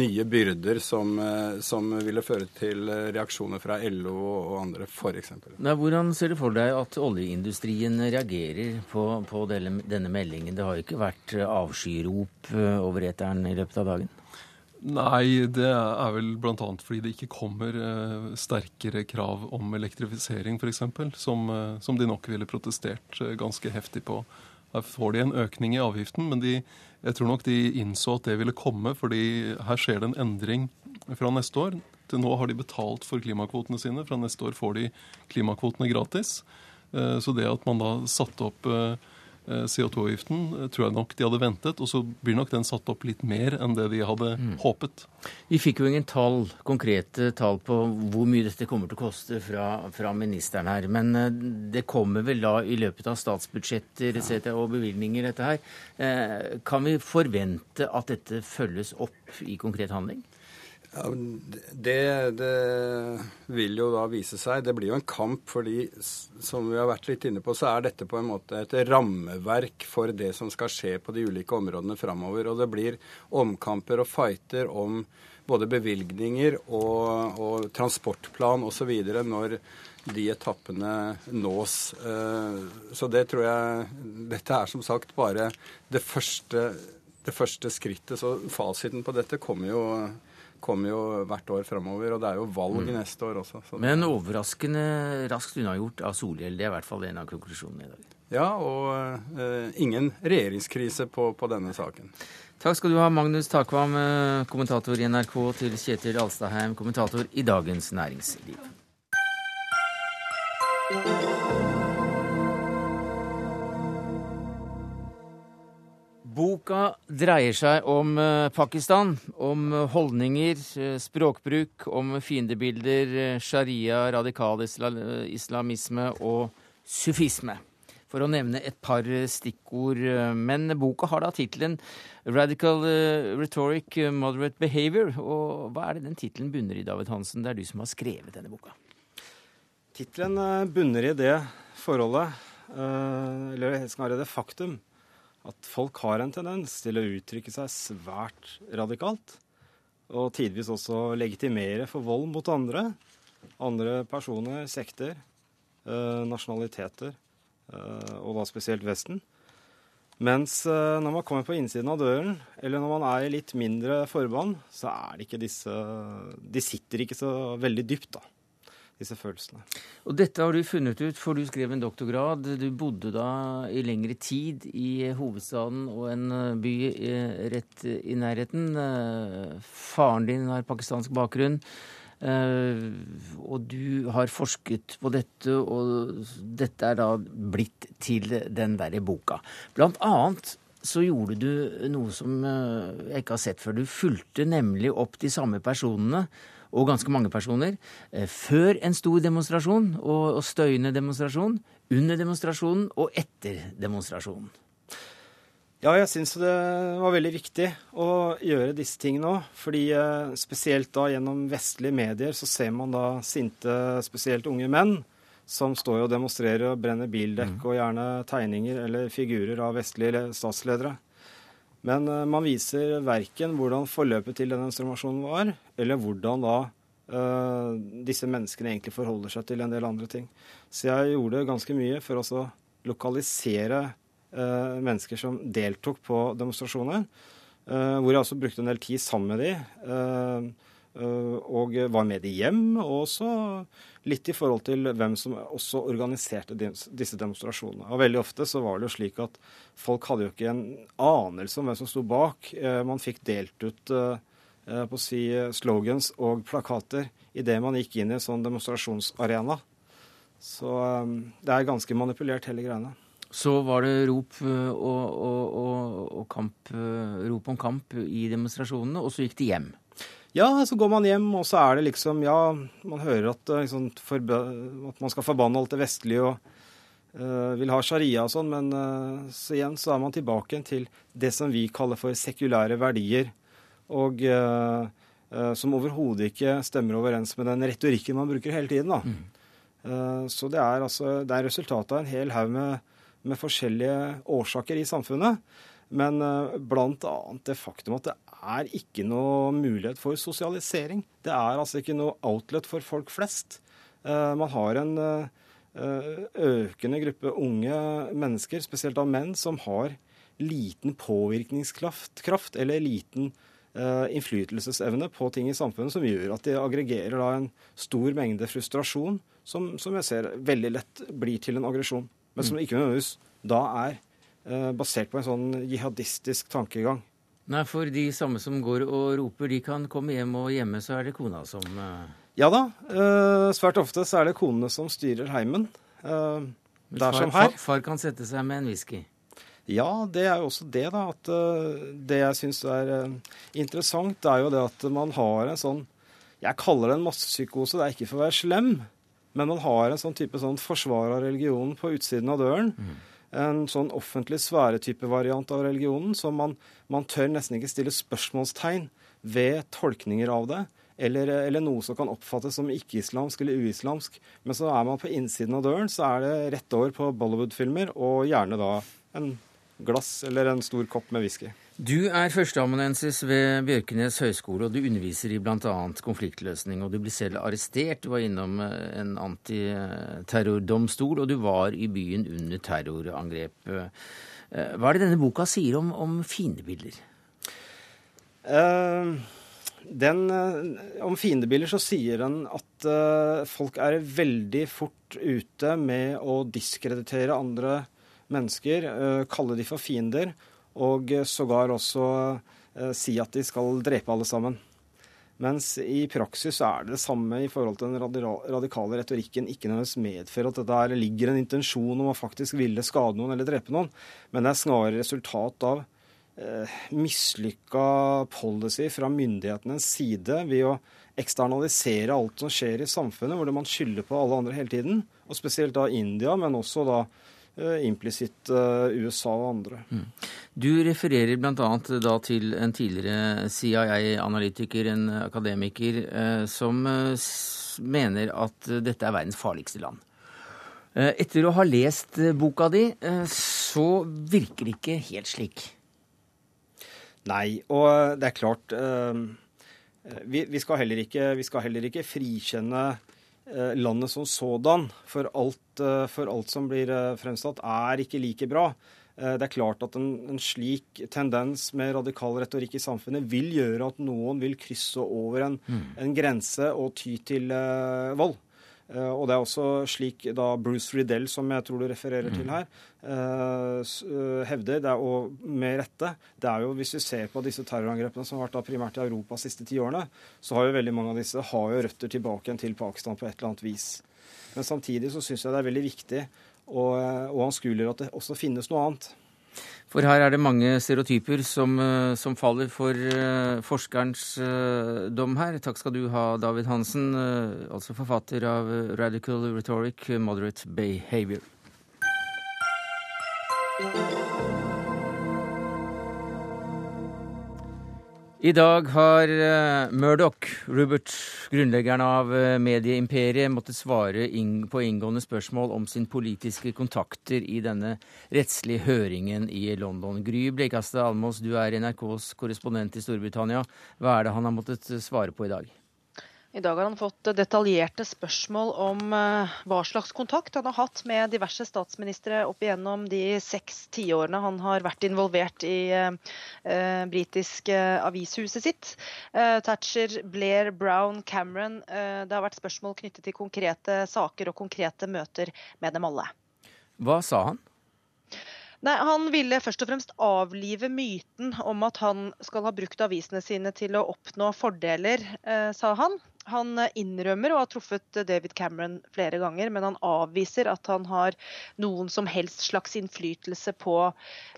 nye byrder som, eh, som, ville føre til reaksjoner fra LO og andre f.eks. Hvordan ser du for deg at oljeindustrien reagerer på, på denne, meldingen? Det har jo ikke vært avskyrop eh, over eteren i løpet av dagen? Nei, det er vel bl.a. fordi det ikke kommer eh, sterkere krav om elektrifisering f.eks., som, eh, som de nok ville protestert eh, ganske heftig på. Her får de en økning i avgiften, men de, jeg tror nok de innså at det ville komme, fordi her skjer det en endring fra neste år. Til nå har de betalt for klimakvotene sine. Fra neste år får de klimakvotene gratis. Så det at man da satte opp Eh, CO2-avgiften eh, tror jeg nok de hadde ventet, og så blir nok den satt opp litt mer enn det de hadde mm. håpet. Vi fikk jo ingen tall, konkrete tall på hvor mye dette kommer til å koste fra, fra ministeren her. Men eh, det kommer vel da i løpet av statsbudsjetter ja. og bevilgninger, dette her. Kan vi forvente at dette følges opp i konkret handling? Ja, det, det, vil jo da vise seg. Det blir jo en kamp fordi, som vi har vært litt inne på, så er dette på en måte et rammeverk for det som skal skje på de ulike områdene framover. Og det blir omkamper og fighter om både bevilgninger og, og transportplan osv. når de etappene nås. Eh, så det tror jeg Dette er som sagt bare det første, det første skrittet. Så fasiten på dette kommer jo kommer jo hvert år framover, og det er jo valg mm. neste år også. Men overraskende raskt unnagjort av Solhjell. Det er i hvert fall en av konklusjonene i dag. Ja, og uh, ingen regjeringskrise på, på, denne saken. Takk skal du ha, Magnus Takvam, eh, kommentator i NRK, til Kjetil Alstadheim, kommentator i Dagens Næringsliv. Boka dreier seg om eh, Pakistan, om holdninger, eh, språkbruk, om fiendebilder, eh, sharia, radikal islamisme og sufisme. For å nevne et par stikkord. Men boka har da tittelen 'Radical Rhetoric Moderate Behavior'. Og hva er det den tittelen bunner i, David Hansen? Det er du som har skrevet denne boka. Tittelen bunner i det forholdet, eller snarere det faktum, at folk har en tendens til å uttrykke seg svært radikalt. Og tidvis også legitimere for vold mot andre. Andre personer, sekter, eh, nasjonaliteter, eh, og da spesielt Vesten. Mens eh, når man kommer på innsiden av døren, eller når man er i litt mindre forband, så er det ikke disse De sitter ikke så veldig dypt, da disse følelsene. Og dette har du funnet ut, for du skrev en doktorgrad. Du bodde da i lengre tid i hovedstaden og en eh, by eh, rett i nærheten. Eh, faren din har pakistansk bakgrunn. Og du har forsket på dette, og dette er da blitt til den derre boka. Blant annet så gjorde du noe som jeg ikke har sett før. Du fulgte nemlig opp de samme personene og ganske mange personer, eh, før en stor demonstrasjon og støyende demonstrasjon, under demonstrasjonen og etter demonstrasjonen. Ja, jeg syns det var veldig viktig å gjøre disse tingene òg. Fordi eh, spesielt da gjennom vestlige medier så ser man da sinte, spesielt unge menn, som står og demonstrerer og brenner bildekk mm. og gjerne tegninger eller figurer av vestlige statsledere. Men uh, man viser verken hvordan forløpet til denne transformasjonen var, eller hvordan da uh, disse menneskene egentlig forholder seg til en del andre ting. Så jeg gjorde ganske mye for å lokalisere uh, mennesker som deltok på demonstrasjoner. hvor jeg også brukte en del tid sammen med dem. Og var med de hjem, og også litt i forhold til hvem som også organiserte disse demonstrasjonene. Og Veldig ofte så var det jo slik at folk hadde jo ikke en anelse om hvem som sto bak. Eh, man fikk delt ut eh, eh, på å si slogans og plakater idet man gikk inn i en sånn demonstrasjonsarena. Så det er ganske manipulert, hele greiene. Så var det rop, og, og, og, og kamp, rop om kamp i demonstrasjonene, og så gikk de hjem. Ja, så går man hjem, og så er det liksom Ja, man hører at, liksom, at man skal forbanne alt det vestlige og uh, vil ha sharia og sånn, men uh, så igjen så er man tilbake til det som vi kaller for sekulære verdier, og uh, som overhodet ikke stemmer overens med den retorikken man bruker hele tiden. da. Mm. så det er altså det er resultatet av en hel haug med, med forskjellige årsaker i samfunnet. Men bl.a. det faktum at det er ikke noe mulighet for sosialisering. Det er altså ikke noe outlet for folk flest. Uh, man har en uh, økende gruppe unge mennesker, spesielt av menn, som har liten påvirkningskraft kraft, eller liten uh, innflytelsesevne på ting i samfunnet, som gjør at de aggregerer en stor mengde frustrasjon, som, som, jeg ser veldig lett blir til en aggresjon. Men som mm. ikke nødvendigvis da er basert på en sånn jihadistisk tankegang. Nei, for de samme som går og roper, de kan komme hjem, og hjemme så er det kona som uh... Ja da. Uh, svært ofte så er det konene som styrer heimen. Uh, der som her. Far, far kan sette seg med en whisky. Ja, det er jo også det, da. At uh, det jeg syns er interessant, det er jo det at man har en sånn Jeg kaller det en massepsykose. Det er ikke for å være slem, men man har en sånn type sånn forsvar av religionen på utsiden av døren. Mm en sånn offentlig sfære-type variant av religionen, så man, man, tør nesten ikke stille spørsmålstegn ved tolkninger av det, eller, eller noe som kan oppfattes som ikke-islamsk eller uislamsk. Men så er man på innsiden av døren, så er det rett over på Bollywood-filmer, og gjerne da en glass eller en stor kopp med whisky. Du er førsteamanuensis ved Bjørkenes høgskole, og du underviser i bl.a. konfliktløsning. og Du blir selv arrestert. Du var innom eh, en antiterrordomstol, og du var i byen under terrorangrep. Eh, hva er det denne boka sier om, om fiendebilder? Uh, den, om fiendebilder så sier den at uh, folk er veldig fort ute med å diskreditere andre mennesker, uh, kalle de for fiender og sågar også eh, si at de skal drepe alle sammen. Mens i praksis er det det samme i forhold til den radikale retorikken ikke nødvendigvis medfører at det der ligger en intensjon om å faktisk ville skade noen eller drepe noen, men det er snarere resultat av eh, mislykka policy fra myndighetenes side ved å eksternalisere alt som skjer i samfunnet, hvor man skylder på alle andre hele tiden. Og spesielt da India, men også da implisitt eh, USA og andre. Mm. Du refererer bl.a. til en tidligere CIA-analytiker, en akademiker, eh, som mener at dette er verdens farligste land. Etter å ha lest boka di, så virker det ikke helt slik. Nei, og det er klart Vi, skal, heller ikke, vi skal heller ikke frikjenne Eh, landet som sådan, for alt, eh, for alt som blir eh, fremsatt, er ikke like bra. Det er klart at en, en, slik tendens med radikal retorikk i samfunnet vil gjøre at noen vil krysse over en, mm. en grense og ty til uh, vold. Uh, og det er også slik da Bruce Riddell, som jeg tror du refererer mm. til her, uh, hevder, det er, og med rette det er jo, Hvis vi ser på disse terrorangrepene som har vært da primært i Europa de siste ti årene, så har jo veldig mange av disse har jo røtter tilbake igjen til Pakistan på et eller annet vis. Men samtidig så syns jeg det er veldig viktig og, og anskuelig at det også finnes noe annet. For her er det mange stereotyper som, eh, som faller for uh, forskerens uh, dom her. Takk skal du ha, David Hansen, altså forfatter av Radical Rhetoric, Moderate Behavior. I dag har uh, Murdoch, Rupert, grunnleggeren av uh, medieimperiet, måttet svare på inngående spørsmål om sin politiske kontakter i denne rettslige høringen i London. Gry Blekastad Almås, du er NRKs korrespondent i Storbritannia. Hva er det han har måttet svare på i dag? I dag har han fått detaljerte spørsmål om eh, hva slags kontakt han har hatt med diverse statsministre opp igjennom de seks tiårene han har vært involvert i eh, eh britisk eh, avishuset sitt. Eh, Thatcher, Blair, Brown, Cameron. Eh, det har vært spørsmål knyttet til konkrete saker og konkrete møter med dem alle. Hva sa han? Nei, Han ville først og fremst avlive myten om at han skal ha brukt avisene sine til å oppnå fordeler, eh, sa han. Han innrømmer å ha truffet David Cameron flere ganger, men han avviser at han har noen som helst slags innflytelse på,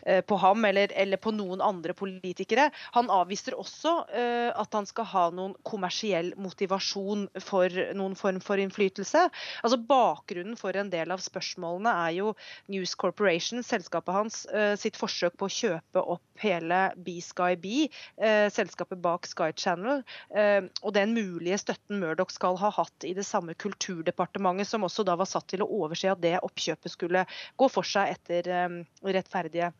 eh, på ham eller, eller, på noen andre politikere. Han avviser også at han skal ha noen kommersiell motivasjon for noen form for innflytelse. Altså Bakgrunnen for en del av spørsmålene er jo News Corporation, selskapet hans, sitt forsøk på å kjøpe opp hele B-Sky B, selskapet bak Sky Channel, og den mulige støtten støtten Murdoch skal ha hatt i det samme kulturdepartementet, som også da var satt til å overse at det oppkjøpet skulle gå for seg etter um, rettferdige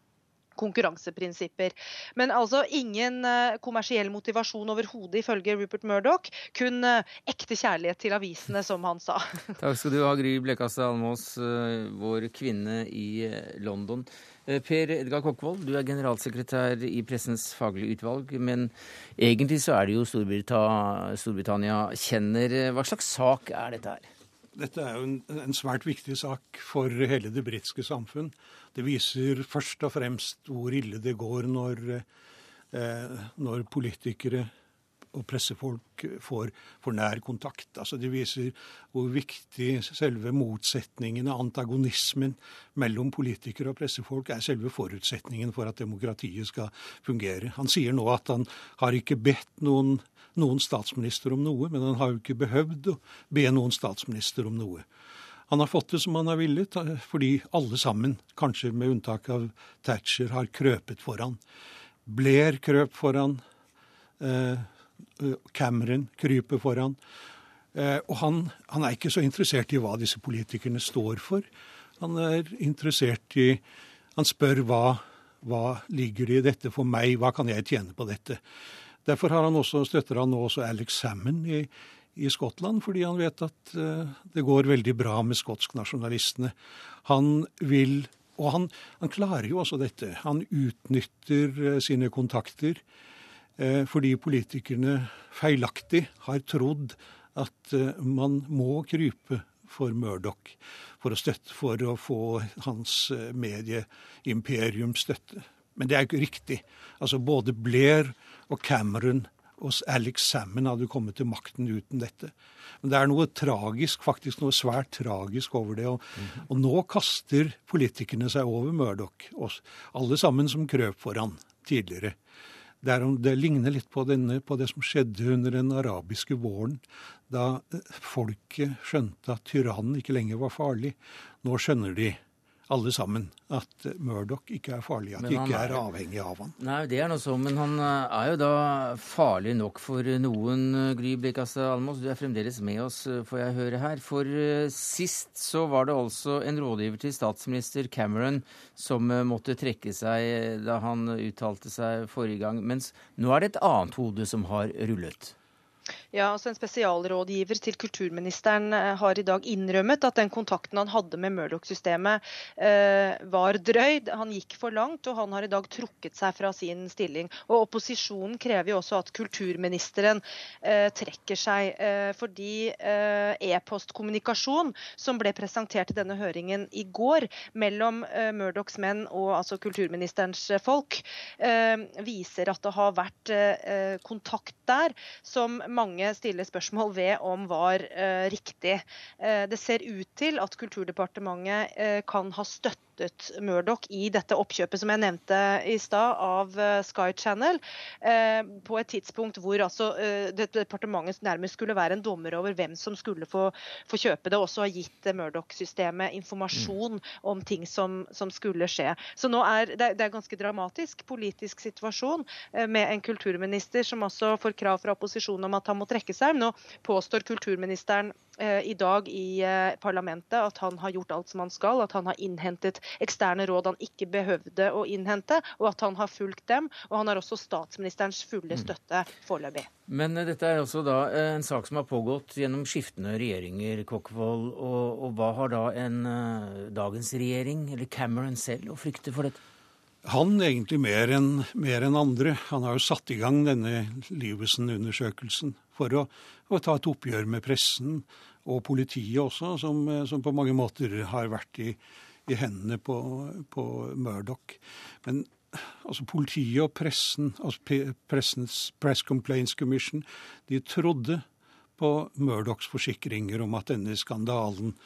konkurranseprinsipper. Men altså ingen uh, kommersiell motivasjon overhodet, ifølge Rupert Murdoch. Kun uh, ekte kjærlighet til avisene, som han sa. Takk skal du ha, Gry Blekastad Almås, uh, vår kvinne i London. Eh, per Edgar Kokkvold, du er generalsekretær i Pressens faglige utvalg. Men egentlig så er det jo Storbritannia, Storbritannia kjenner. Hva slags sak er dette her? Dette er jo en, en svært viktig sak for hele det britiske samfunn. Det viser først og fremst hvor ille det går når eh, når politikere og pressefolk får for nær kontakt. Altså Det viser hvor viktig selve motsetningene, antagonismen mellom politikere og pressefolk, er selve forutsetningen for at demokratiet skal fungere. Han sier nå at han har ikke bedt noen, noen statsminister om noe, men han har jo ikke behøvd å be noen statsminister om noe. Han har fått det som han har villet, fordi alle sammen, kanskje med unntak av Thatcher, har krøpet foran. Blair krøp foran. Eh, Cameron kryper foran. Eh, og han, han, er ikke så interessert i hva disse politikerne står for. Han er interessert i Han spør hva, hva ligger det i dette for meg, hva kan jeg tjene på dette? Derfor har han også, støtter han nå også Alex Salmon i, i Skottland, fordi han vet at uh, det går veldig bra med skotsknasjonalistene. Han vil Og han, han, klarer jo også dette. Han utnytter uh, sine kontakter. uh, fordi politikerne feilaktig har trodd at man må krype for Murdoch for å, støtte, for å få hans eh, medieimperium støtte. Men det er ikke riktig. Altså Både Blair og Cameron og Alex Salmon hadde kommet til makten uten dette. Men det er noe tragisk, faktisk noe svært tragisk over det. Og, mm og nå kaster politikerne seg over Murdoch, alle sammen som krøp for han tidligere. Det, er, det, ligner litt på, denne, på, det som skjedde under den arabiske våren, da eh, folket skjønte at tyrannen ikke lenger var farlig. Nå skjønner de alle sammen at Murdoch ikke er farlig, at de ikke er, er, avhengig av han. Nei, det er noe sånn, men han eh, er jo da farlig nok for noen, eh, Gry Blekastad Almås. Du er fremdeles med oss, eh, får jeg høre her. For sist så var det altså en rådgiver til statsminister Cameron som måtte trekke seg da han uttalte seg forrige gang, mens nå er det et annet hode som har rullet. Ja, altså En spesialrådgiver til kulturministeren eh, har i dag innrømmet at den kontakten han hadde med Murdoch-systemet eh, var drøy. Han gikk for langt, og han har i dag trukket seg fra sin stilling. Og Opposisjonen krever jo også at kulturministeren eh, trekker seg, eh, fordi eh, e-postkommunikasjon som ble presentert i denne høringen i går mellom eh, Murdochs menn og altså kulturministerens folk, viser at det har vært kontakt der som mange stiller spørsmål ved om var uh, riktig. Uh, det ser ut til at Kulturdepartementet uh, kan ha støttet støttet Murdoch i dette oppkjøpet som jeg nevnte i stad, av eh, Sky Channel, eh, på et tidspunkt hvor altså eh, departementet nærmest skulle være en dommer over hvem som skulle få, få kjøpe det, og også har gitt Murdoch-systemet informasjon mm. om ting som, som, skulle skje. Så nå er det, det er ganske dramatisk politisk situasjon med en kulturminister som også får krav fra opposisjonen om at han må trekke seg. Nå påstår kulturministeren i dag i parlamentet at han har gjort alt som han skal, at han har innhentet eksterne råd han ikke behøvde å innhente, og at han har fulgt dem. Og han har også statsministerens fulle mm. støtte foreløpig. Men eh, dette er også da eh, en sak som har pågått gjennom skiftende regjeringer, Kokkvold. Og, og hva har da en uh, dagens regjering, eller Cameron selv, å frykte for dette? Han egentlig mer enn en andre. Han har jo satt i gang denne Livesen-undersøkelsen for å, å, ta et oppgjør med pressen og politiet også, som, som på mange måter har vært i, i hendene på, på Murdoch. Men altså politiet og pressen, altså pressens Press Complaints Commission, de trodde på Murdochs forsikringer om at denne skandalen,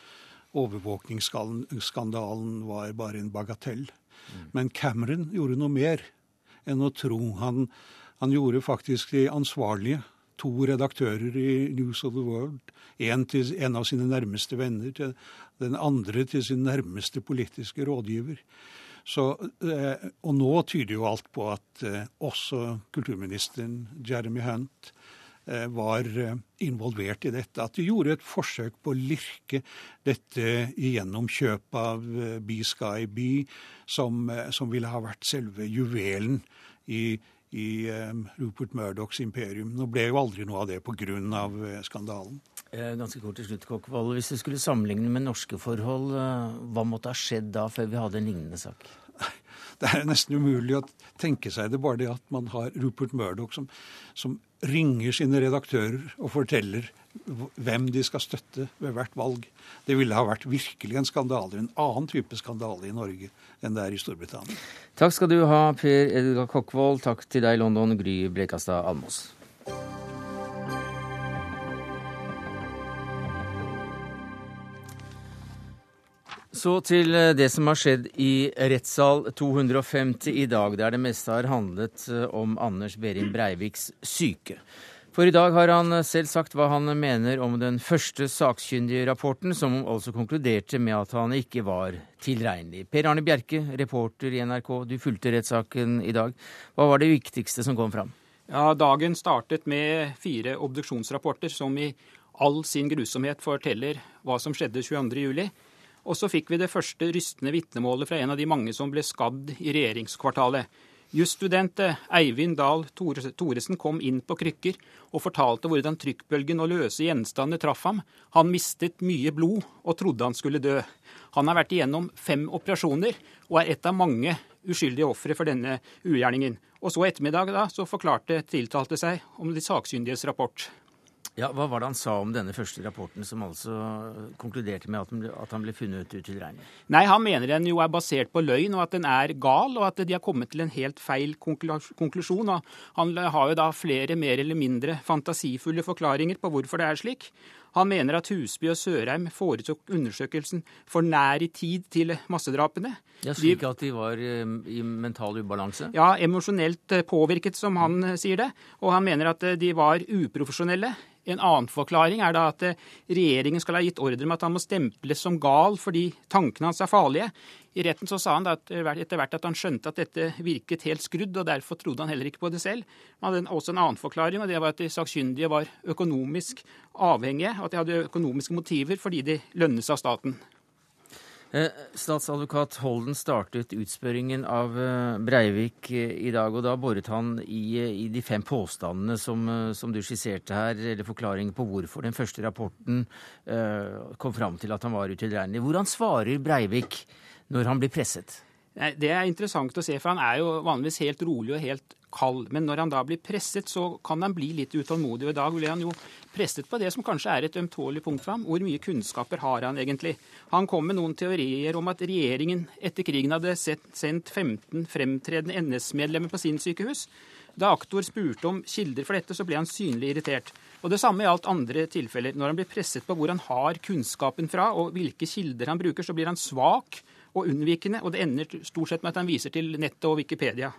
overvåkningsskandalen, var bare en bagatell. Mm. Men Cameron gjorde noe mer enn å tro. Han, han gjorde faktisk de ansvarlige to redaktører i News of the World. En til en av sine nærmeste venner, til den andre til sin nærmeste politiske rådgiver. Så, eh, og nå tyder jo alt på at eh, også kulturministeren Jeremy Hunt eh, var involvert i dette. At de gjorde et forsøk på å lirke dette gjennom kjøp av B-Sky B, som, som ville ha vært selve juvelen i i um, Rupert Murdochs imperium. Nå ble jo aldri noe av det pga. Uh, skandalen. Eh, ganske kort til slutt, Kokkvold. Hvis du skulle sammenligne med norske forhold, hva måtte ha skjedd da før vi hadde en lignende sak? Det er nesten umulig å tenke seg det, bare det at man har Rupert Murdoch som, som ringer sine redaktører og forteller hvem de skal støtte ved hvert valg. Det ville ha vært virkelig en skandale, en annen type skandale i Norge enn det er i Storbritannia. Takk skal du ha, Per Edgar Kokkvold. Takk til deg, London, Gry Blekastad Almås. Så til eh, det som har skjedd i rettssal 250 i dag, der det meste har handlet eh, om Anders Behring Breiviks syke. For i dag har han selv sagt hva han mener om den første sakkyndige rapporten, som altså konkluderte med at han ikke var tilregnelig. Per Arne Bjerke, reporter i NRK, du fulgte rettssaken i dag. Hva var det viktigste som kom fram? Ja, Dagen startet med fire obduksjonsrapporter som i all sin grusomhet forteller hva som skjedde 22.07. Og så fikk vi det første rystende vitnemålet fra en av de mange som ble skadd i regjeringskvartalet. Jusstudent Eivind Dahl Thoresen kom inn på krykker og fortalte hvordan trykkbølgen og løse gjenstander traff ham. Han mistet mye blod og trodde han skulle dø. Han har vært igjennom fem operasjoner og er et av mange uskyldige ofre for denne ugjerningen. Og så ettermiddag da, så forklarte tiltalte seg om de sakkyndiges rapport. Ja, Hva var det han sa om denne første rapporten, som altså konkluderte med at han ble, at han ble funnet utilregnelig? Nei, Han mener den jo er basert på løgn, og at den er gal, og at de har kommet til en helt feil konklusjon. Og han har jo da flere mer eller mindre fantasifulle forklaringer på hvorfor det er slik. Han mener at Husby og Sørheim foretok undersøkelsen for nær i tid til massedrapene. Ja, Slik at de var eh, i mental ubalanse? Ja, emosjonelt eh, påvirket, som han eh, sier det. Og han mener at de var uprofesjonelle. En annen forklaring er da at regjeringen skal ha gitt ordre med at han må stemples som gal fordi tankene hans er farlige. I retten så sa han da etter hvert at han skjønte at dette virket helt skrudd, og derfor trodde han heller ikke på det selv. Man hadde også en annen forklaring, og det var at de sakkyndige var økonomisk avhengige, at de hadde økonomiske motiver fordi de lønnes av staten. Eh, statsadvokat Holden startet utspørringen av eh, Breivik eh, i dag, og da boret han i, i de fem påstandene som, som, du skisserte her, eller forklaringen på hvorfor den første rapporten uh, kom fram til at han var utilregnelig. Hvordan svarer Breivik når han blir presset? Det er interessant å se, for han er jo vanligvis helt rolig og helt kald. Men når han da blir presset, så kan han bli litt utålmodig. Og i dag ble han jo presset på det som kanskje er et ømtålig punkt for ham. Hvor mye kunnskaper har han egentlig? Han kom med noen teorier om at regjeringen etter krigen hadde sendt 15 fremtredende NS-medlemmer på sin sykehus. Da aktor spurte om kilder for dette, så ble han synlig irritert. Og Det samme gjaldt andre tilfeller. Når han blir presset på hvor han har kunnskapen fra, og hvilke kilder han bruker, så blir han svak og unnvikende, og det ender stort sett med at han viser til nettet og Wikipedia.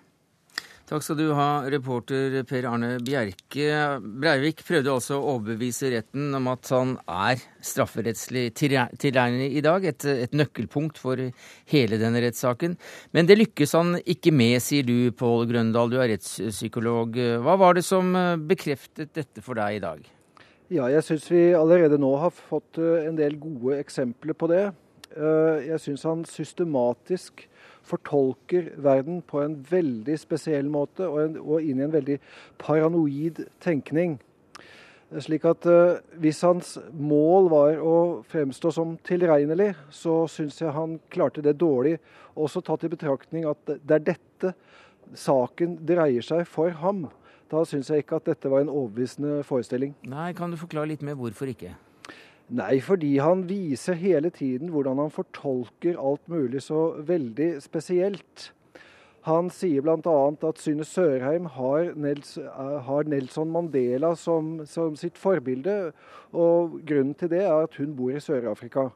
Takk skal du ha, reporter Per Arne Bjerke. Breivik prøvde altså å overbevise retten om at han er strafferettslig tilregnelig i dag, et, et, nøkkelpunkt for hele denne rettssaken. Men det lykkes han ikke med, sier du, Pål Grøndal, du er rettspsykolog. Hva var det som bekreftet dette for deg i dag? Ja, jeg syns vi allerede nå har fått eh, en del gode eksempler på det. Eh, jeg syns han systematisk fortolker verden på en veldig spesiell måte, og, inn i en veldig paranoid tenkning. Slik at uh, Hvis hans mål var å fremstå som tilregnelig, så syns jeg han klarte det dårlig. Også tatt i betraktning at det er dette saken dreier seg for ham. Da syns jeg ikke at dette var en overbevisende forestilling. Nei, Kan du forklare litt mer hvorfor ikke? Nei, fordi han viser hele tiden hvordan han fortolker alt mulig så veldig spesielt. Han sier bl.a. at Synne Sørheim har, Nels, eh, har Nelson Mandela som, som, sitt forbilde. Og grunnen til det er at hun bor i Sør-Afrika.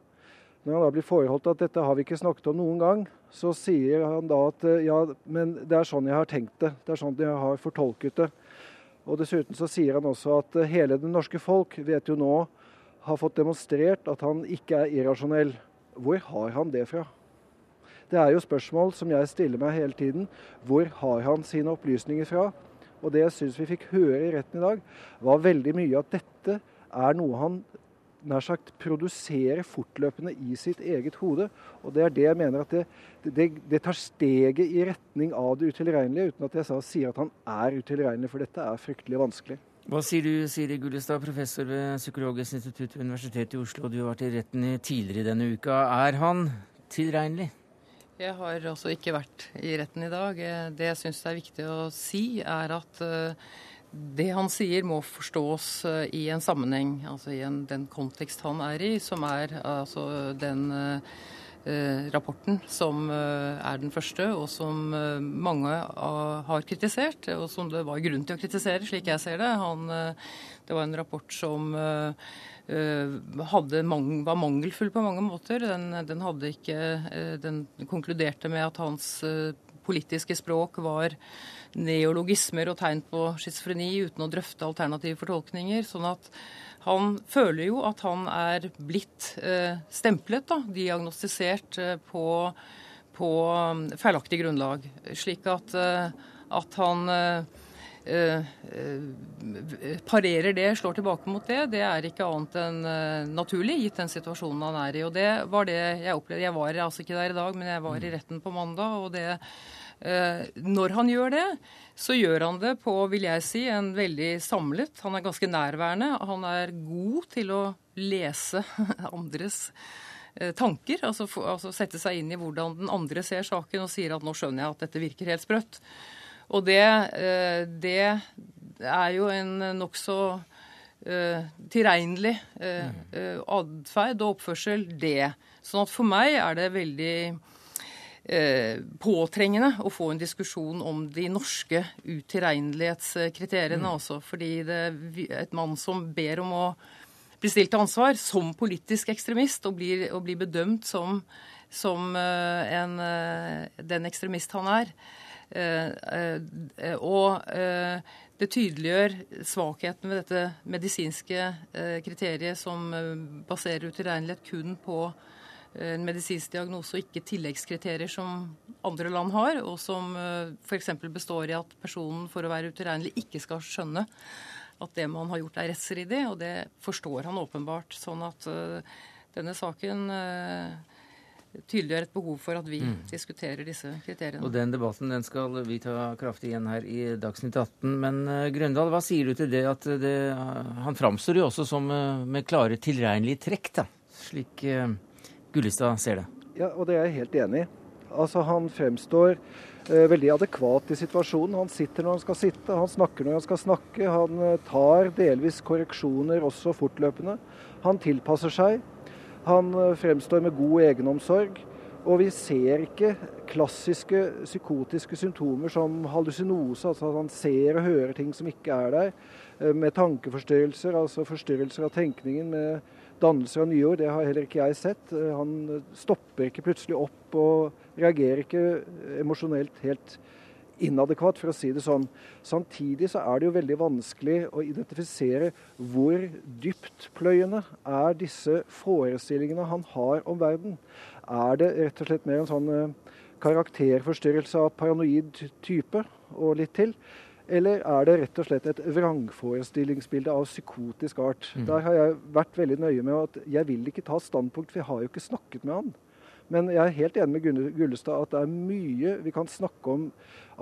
Når han da blir foreholdt at dette har vi ikke snakket om noen gang, så sier han da at eh, ja, men det er sånn jeg har tenkt det. Det er sånn jeg har fortolket det. Og dessuten så sier han også at eh, hele det norske folk vet jo nå har fått demonstrert at han ikke er irrasjonell. Hvor har han det fra? Det er jo spørsmål som jeg stiller meg hele tiden. Hvor har han sine opplysninger fra? Og det jeg syns vi fikk høre i retten i dag, var veldig mye at dette er noe han nær sagt produserer fortløpende i sitt eget hode. Og det er det jeg mener at det, det, det tar steget i retning av det utilregnelige, uten at jeg sier at han er utilregnelig, for dette er fryktelig vanskelig. Hva sier du, Siri Gullestad, professor ved Psykologisk institutt ved Universitetet i Oslo. Du har vært i retten tidligere denne uka. Er han tilregnelig? Jeg har altså ikke vært i retten i dag. Eh, det jeg syns er viktig å si, er at eh, det han sier må forstås eh, i en sammenheng, altså i en, den kontekst han er i, som er altså den eh, rapporten som eh, er den første, og som eh, mange har kritisert, og som det var grunn til å kritisere, slik jeg ser det. Han, det var en rapport som mang, var mangelfull på mange måter. Den, den, ikke, den konkluderte med at hans politiske språk var neologismer og tegn på schizofreni uten å drøfte alternative fortolkninger. sånn at han føler jo at han er blitt eh, stemplet, da, diagnostisert eh, på, på um, feilaktig grunnlag. Slik at, eh, at han parerer det, slår tilbake mot det, det er ikke annet enn naturlig, gitt den situasjonen han er i. Og det var det jeg opplevde. Jeg var altså ikke der i dag, men jeg var i retten på mandag. og det når han gjør det, så gjør han det på vil jeg si, en veldig samlet Han er ganske nærværende. Han er god til å lese andres eh, tanker. Altså, altså, sette seg inn i hvordan den andre ser saken og sier at nå skjønner jeg at dette virker helt sprøtt. Og det, eh, det er jo en nokså uh, tilregnelig uh, atferd og oppførsel, det. Sånn at for meg er det veldig Eh, påtrengende å få en diskusjon om de norske utilregnelighetskriteriene mm. også. Fordi det et mann som ber om å bli stilt til ansvar som politisk ekstremist og blir, og blir bedømt som, som uh, en, uh, den ekstremist han er. Og det tydeliggjør svakheten ved dette medisinske kriteriet som baserer utilregnelighet kun på en medisinsk diagnose og ikke tilleggskriterier som andre land har, og som eh, f.eks. består i at personen for å være utilregnelig ikke skal skjønne at det man har gjort er rettsstridig, og det forstår han åpenbart. Sånn at uh, denne saken uh, tydeliggjør et behov for at vi mm. diskuterer disse kriteriene. Og Den debatten den skal vi ta kraftig igjen her i Dagsnytt 18. Men uh, Grøndal, hva sier du til det at det, han framstår jo også som med klare tilregnelige trekk, da, slik Gullestad ser det. Ja, og det er jeg helt enig i. Altså, han fremstår eh, veldig adekvat i situasjonen. Han sitter når han skal sitte, han snakker når han skal snakke. Han eh, tar delvis korreksjoner også fortløpende. Han tilpasser seg. Han eh, fremstår med god egenomsorg. Og vi ser ikke klassiske psykotiske symptomer som hallusinose, altså at han ser og hører ting som ikke er der, eh, med tankeforstyrrelser, altså forstyrrelser av tenkningen med dannelser av nyord, det har heller ikke jeg sett. Eh, han stopper ikke plutselig opp og reagerer ikke emosjonelt helt inadekvat, for å si det sånn. Samtidig så er det jo veldig vanskelig å identifisere hvor dyptpløyende er disse forestillingene han har om verden. Er det rett og slett mer en sånn eh, karakterforstyrrelse av paranoid type og litt til? Eller er det rett og slett et vrangforestillingsbilde av psykotisk art? Mm. Der har jeg vært veldig nøye med at jeg vil ikke ta standpunkt, for jeg har jo ikke snakket med han. Men jeg er helt enig med Gullestad at det er mye vi kan snakke om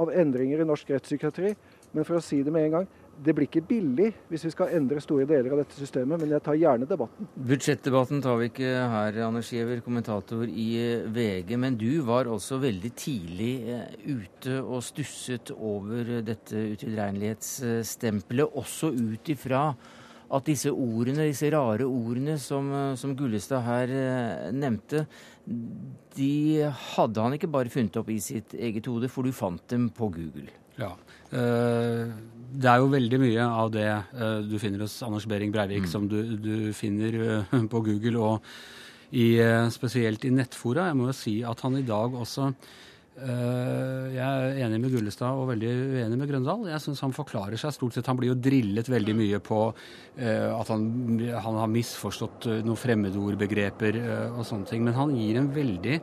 av endringer i norsk rettspsykiatri. Men for å si det med en gang, det blir ikke billig hvis vi skal endre store deler av dette systemet, men jeg tar gjerne debatten. Budsjettdebatten tar vi ikke her, Anders Giæver, kommentator i eh, VG. Men du var også veldig tidlig eh, ute og stusset over dette utilregnelighetsstempelet, også ut ifra at disse ordene, disse rare ordene som, eh, som Gullestad her nevnte, de hadde han ikke bare funnet opp i sitt eget hode, for du fant dem på Google. Ja. Det er jo veldig mye av det uh, du finner hos Anders Behring Breivik, mm. som du, du finner uh, på Google, og i, spesielt i nettfora. Jeg må jo si at han i dag også Jeg er enig med Gullestad og veldig uenig med Grøndal. Jeg syns han forklarer seg stort sett. Han blir jo drillet veldig mye på at han, han, har misforstått noen fremmedordbegreper og sånne ting. Men han gir en veldig,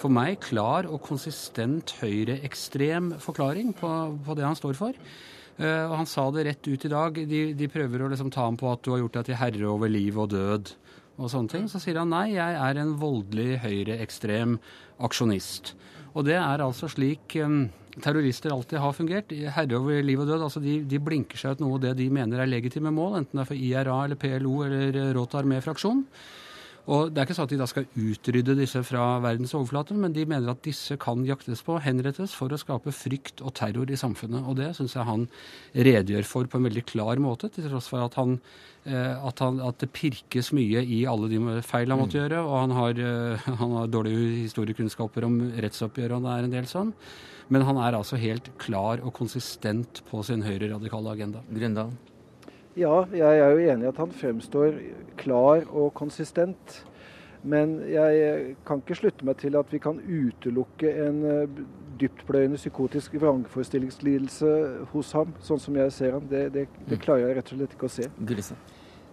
for meg, klar og konsistent høyreekstrem forklaring på, på det han står for. Og han sa det rett ut i dag. De, de prøver å liksom ta ham på at du har gjort deg til herre over liv og død. og sånne ting. Så sier han nei, jeg er en voldelig høyreekstrem aksjonist. Og det er altså slik um, terrorister alltid har fungert. Herre over liv og død. altså De, de blinker seg ut noe av det de mener er legitime mål, enten det er for IRA eller PLO eller Råta armé-fraksjon. Og Det er ikke sånn at de da skal utrydde disse fra verdens overflate, men de mener at disse kan jaktes på, henrettes, for å skape frykt og terror i samfunnet. Og Det syns jeg han redegjør for på en veldig klar måte, til tross for at, han, eh, at, han, at det pirkes mye i alle de feil han måtte mm. gjøre. Og han har, eh, han har dårlige historiekunnskaper om rettsoppgjøret, og det er en del sånn. Men han er altså helt klar og konsistent på sin høyreradikale agenda. Grøndal. Ja, jeg er jo enig i at han fremstår klar og konsistent. Men jeg kan ikke slutte meg til at vi kan utelukke en eh, dyptpløyende psykotisk vrangforestillingslidelse hos ham, sånn som jeg ser ham. Det, det, det mm. klarer jeg rett og slett ikke å se. Gulisse.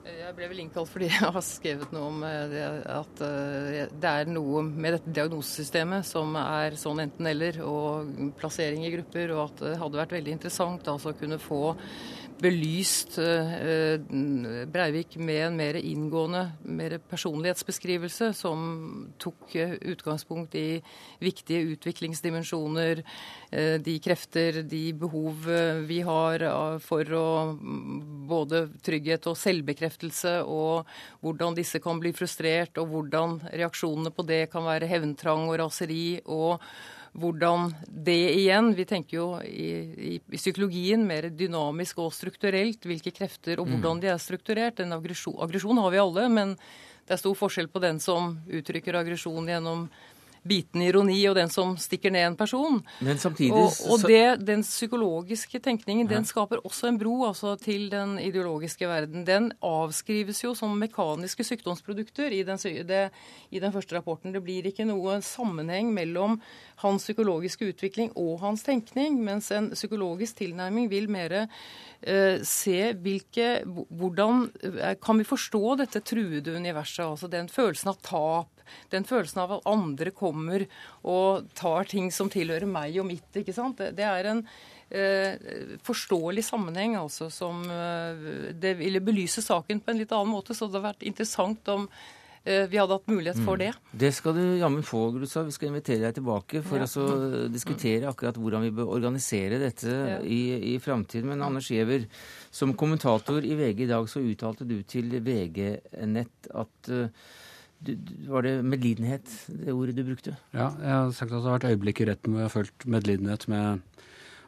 Jeg ble vel innkalt fordi jeg har skrevet noe om eh, det, at eh, det er noe med dette diagnosesystemet som er sånn enten-eller, og plassering i grupper, og at det hadde vært veldig interessant altså, å kunne få belyst eh, Breivik med en mer inngående, mer personlighetsbeskrivelse som tok eh, utgangspunkt i viktige utviklingsdimensjoner, eh, de krefter, de behov vi har for å både trygghet og selvbekreftelse, og hvordan disse kan bli frustrert, og hvordan reaksjonene på det kan være hevntrang og raseri. og hvordan det igjen Vi tenker jo i, i, i, psykologien mer dynamisk og strukturelt, hvilke krefter og hvordan mm. de er strukturert. En aggresjon, aggresjon har vi alle, men det er stor forskjell på den som uttrykker aggresjon gjennom bitende ironi og den som stikker ned en person. Men samtidig... Og, og det, den psykologiske tenkningen ja. den skaper også en bro altså, til den ideologiske verden. Den avskrives jo som mekaniske sykdomsprodukter i den, det, i den første rapporten. Det blir ikke noe sammenheng mellom hans psykologiske utvikling og hans tenkning, mens en psykologisk tilnærming vil mer eh, se hvilke Hvordan eh, kan vi forstå dette truede universet? Altså den følelsen av tap, den følelsen av at andre kommer og tar ting som tilhører meg og mitt. ikke sant? Det, er en eh, forståelig sammenheng altså som eh, Det ville belyse saken på en litt annen måte, så det hadde vært interessant om vi hadde hatt mulighet for mm. det. Mm. Det skal du jammen få, Grutsa. Vi skal invitere deg tilbake for ja. å diskutere akkurat hvordan vi bør organisere dette ja. i, i framtiden. Men Anders Giæver, som kommentator i VG i dag så uttalte du til VG Nett at uh, du, var det medlidenhet, det ordet du brukte? Ja, jeg har sagt at det har vært øyeblikk i retten hvor jeg har følt medlidenhet med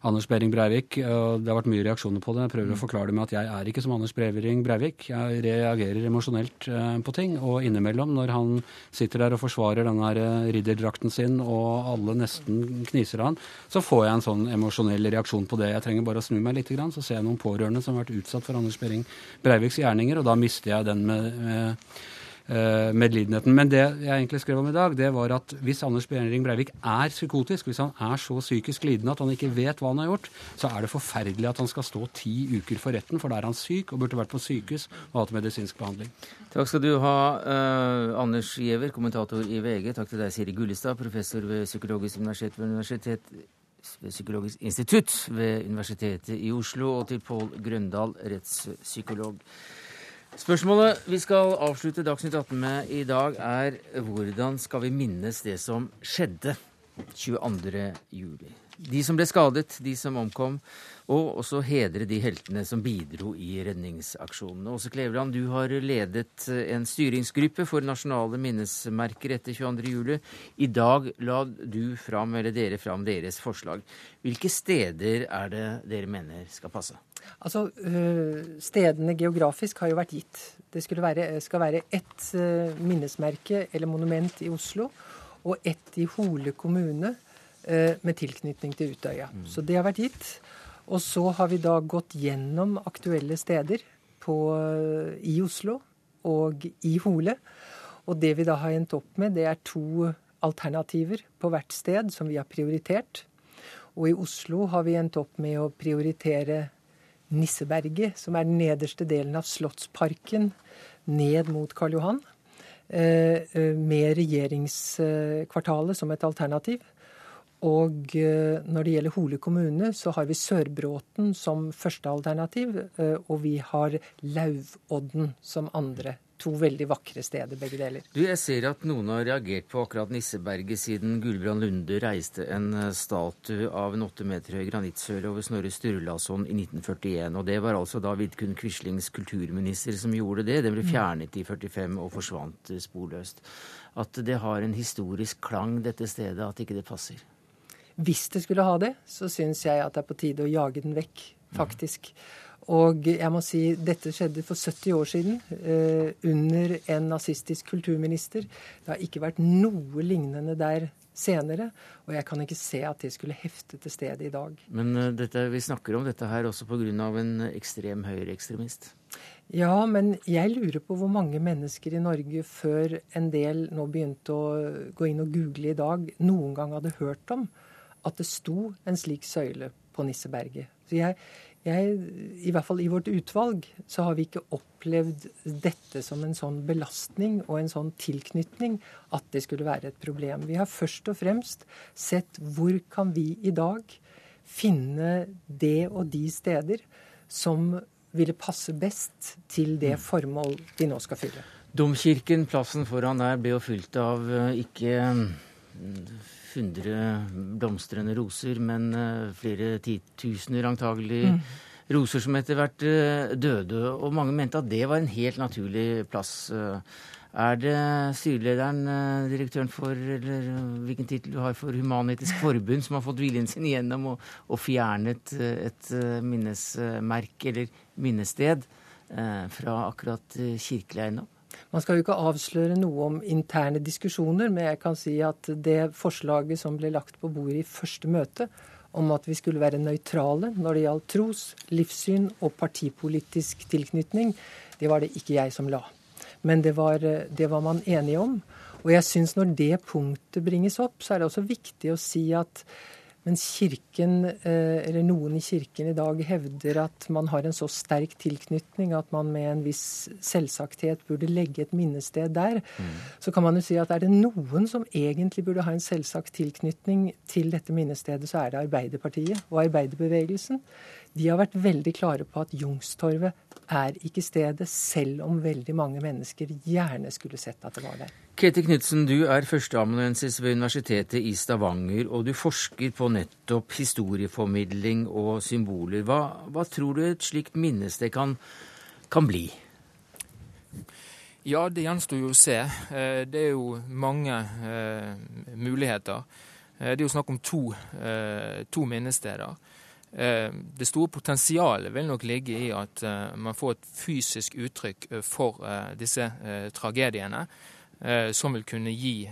Anders Behring Breivik. og Det har vært mye reaksjoner på det. Jeg prøver å mm. forklare det med at jeg er ikke som Anders Behring Breivik. Jeg reagerer emosjonelt eh, på ting. Og innimellom, når han sitter der og forsvarer den her eh, ridderdrakten sin, og alle nesten kniser han, så får jeg en sånn emosjonell reaksjon på det. Jeg trenger bare å snu meg litt, så ser jeg noen pårørende som har vært utsatt for Anders Behring Breiviks gjerninger, og da mister jeg den med, med medlidenheten. Men det jeg egentlig skrev om i dag, det var at hvis Anders Behring Breivik er psykotisk, hvis han er så psykisk lidende at han ikke vet hva han har gjort, så er det forferdelig at han skal stå ti uker for retten, for da er han syk og burde vært på sykehus og hatt medisinsk behandling. Takk skal du ha, eh, Anders Giæver, kommentator i VG. Takk til deg, Siri Gullestad, professor ved Psykologisk universitet ved universitet Psykologisk institutt ved Universitetet i Oslo, og til Pål Grøndal, rettspsykolog. Spørsmålet vi skal avslutte Dagsnytt 18 med i dag, er hvordan skal vi minnes det som skjedde 22. juli? De som ble skadet, de som omkom, og også hedre de heltene som bidro i redningsaksjonene. Åse Kleveland, du har ledet en styringsgruppe for nasjonale minnesmerker etter 22.07. I dag la du fram, eller dere fram deres forslag. Hvilke steder er det dere mener skal passe? Altså, øh, Stedene geografisk har jo vært gitt. Det være, skal være ett øh, minnesmerke eller monument i Oslo og ett i Hole kommune øh, med tilknytning til Utøya. Mm. Så det har vært gitt. Og så har vi da gått gjennom aktuelle steder på, i Oslo og i Hole. Og det vi da har endt opp med, det er to alternativer på hvert sted som vi har prioritert. Og i Oslo har vi endt opp med å prioritere Nisseberget, som er den nederste delen av Slottsparken, ned mot Karl Johan. Eh, eh, med regjeringskvartalet som et alternativ. Og eh, når det gjelder Hole kommune, så har vi Sørbråten som første alternativ. Og vi har Lauvodden som andre to veldig vakre steder, begge deler. Du, Jeg ser at noen har reagert på akkurat Nisseberget siden Gulbrand Lunde reiste en eh, statue av en åtte meter høy granittsøle over Snorre Sturlason i 1941. Og det var altså da Vidkun Quislings kulturminister som gjorde det. Den ble Mm. fjernet i 45 og forsvant eh, sporløst. At det har en historisk klang, dette stedet, at ikke det passer. Hvis det skulle ha det, så syns jeg at det er på tide å jage den vekk, faktisk. Og jeg må si dette skjedde for 70 år siden, eh, under en nazistisk kulturminister. Det har ikke vært noe lignende der senere, og jeg kan ikke se at det skulle hefte til stedet i dag. Men uh, dette, vi snakker om dette her også pga. en ekstrem høyreekstremist. Ja, men jeg lurer på hvor mange mennesker i Norge før en del nå begynte å gå inn og google i dag, noen gang hadde hørt om at det sto en slik søyle på Nisseberget. Så jeg, jeg, I hvert fall i vårt utvalg så har vi ikke opplevd dette som en sånn belastning og en sånn tilknytning at det skulle være et problem. Vi har først og fremst sett hvor kan vi i dag finne det og de steder som ville passe best til det formål de nå skal fylle. Domkirken, plassen foran der, ble jo fylt av eh, ikke hundre blomstrende roser, men eh, flere titusener antagelig Mm. roser som etter hvert eh, døde. Og mange mente at det var en helt naturlig plass. Eh, Er det styrelederen, direktøren for, eller hvilken tittel du har for Human-Etisk Forbund, som har fått viljen sin igjennom og, og fjernet et minnesmerke, eller minnested, fra akkurat kirkelig eiendom? Man skal jo ikke avsløre noe om interne diskusjoner, men jeg kan si at det forslaget som ble lagt på bordet i første møte, om at vi skulle være nøytrale når det gjaldt tros, livssyn og partipolitisk tilknytning, det var det ikke jeg som la. Men det var, det var man enige om. Og jeg syns når det punktet bringes opp, så er det også viktig å si at mens kirken, eh, eller noen i kirken i dag hevder at man har en så sterk tilknytning at man med en viss selvsakthet burde legge et minnested der, så kan man jo si at er det noen som egentlig burde ha en selvsagt tilknytning til dette minnestedet, så er det Arbeiderpartiet og arbeiderbevegelsen. De har vært veldig klare på at Youngstorget er ikke stedet, selv om veldig mange mennesker gjerne skulle sett at det var der. Ketil Knutsen, du er førsteamanuensis ved Universitetet i Stavanger, og du forsker på nettopp historieformidling og symboler. Hva, hva tror du et slikt minnested kan, kan bli? Ja, det gjenstår jo å se. Eh, Det er jo mange eh, muligheter. Eh, Det er jo snakk om to, to minnesteder. Eh, Det store potensialet vil nok ligge i at eh, man får et fysisk uttrykk eh, for disse tragediene, som vil kunne gi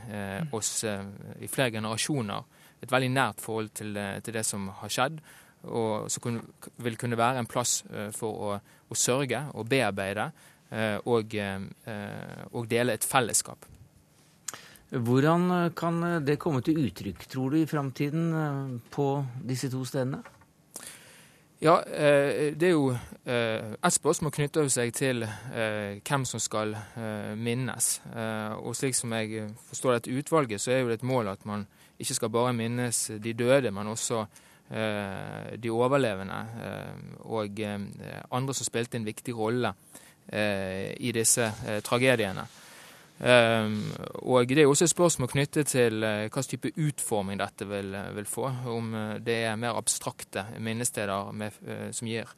oss i flere generasjoner et veldig nært forhold til, det som har skjedd, og som vil kunne være en plass for å, å sørge og bearbeide og, og dele et fellesskap. Hvordan kan det komme til uttrykk, tror du, i framtiden på disse to stedene? Ja, eh, det er jo eh, Et spørsmål knytter seg til eh, hvem som skal minnes. Og slik som jeg forstår dette utvalget, så er jo det et mål at man ikke skal bare minnes de døde, men også de overlevende og andre som spilte en viktig rolle i disse tragediene. Um, og Det er også et spørsmål knyttet til uh, hva type utforming dette vil, uh, vil få. Om uh, det er mer abstrakte minnesteder med, som gir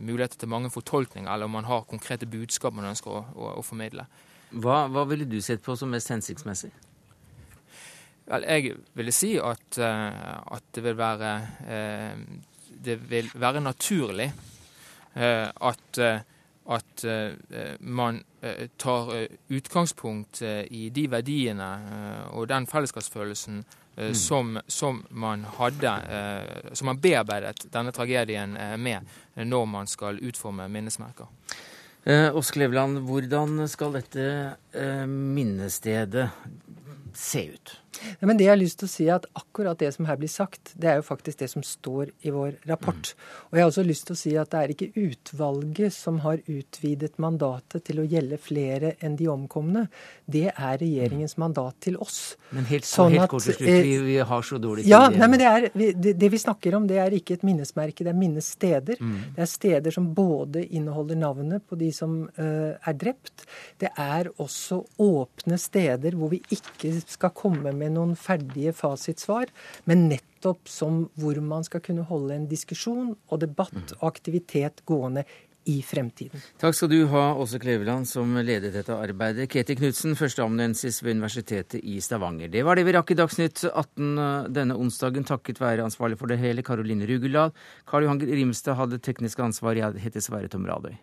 muligheter til mange fortolkninger, eller om man har konkrete budskap man ønsker å, å, å formidle. Hva, hva ville du sett på som mest hensiktsmessig? Vel, jeg ville si at, at det vil være Det vil være naturlig at, at uh, man uh, tar utgangspunkt i de verdiene og den fellesskapsfølelsen Mm. som, som man hadde Som man bearbeidet denne tragedien med når man skal utforme minnesmerker. Eh, Oskar Leveland, hvordan skal dette eh, minnestedet se ut? Men det jeg har lyst til å si er at Akkurat det som her blir sagt, det er jo faktisk det som står i vår rapport. Mm. Og jeg har også lyst til å si at det er ikke utvalget som har utvidet mandatet til å gjelde flere enn de omkomne. Det er regjeringens mandat til oss. Men helt, sånn helt kort til slutt, vi, vi, har så dårlig tid. Ja, nei, men det, er, det, det, vi snakker om, det er ikke et minnesmerke, det er minnessteder. Mm. Det er steder som både inneholder navnet på de som uh, er drept. Det er også åpne steder hvor vi ikke skal komme med noen ferdige fasitsvar, men nettopp som hvor man skal kunne holde en diskusjon og debatt og aktivitet gående i fremtiden. Takk skal du ha, Åse Kleveland, som ledet dette arbeidet. Ketil Knutsen, førsteamanuensis ved Universitetet i Stavanger. Det var det vi rakk i Dagsnytt 18 eh, denne onsdagen, takket være ansvarlig for det hele, Karoline Rugeland. Karl Johan Rimstad hadde teknisk ansvar. Jeg heter Sverre Tom Radøy.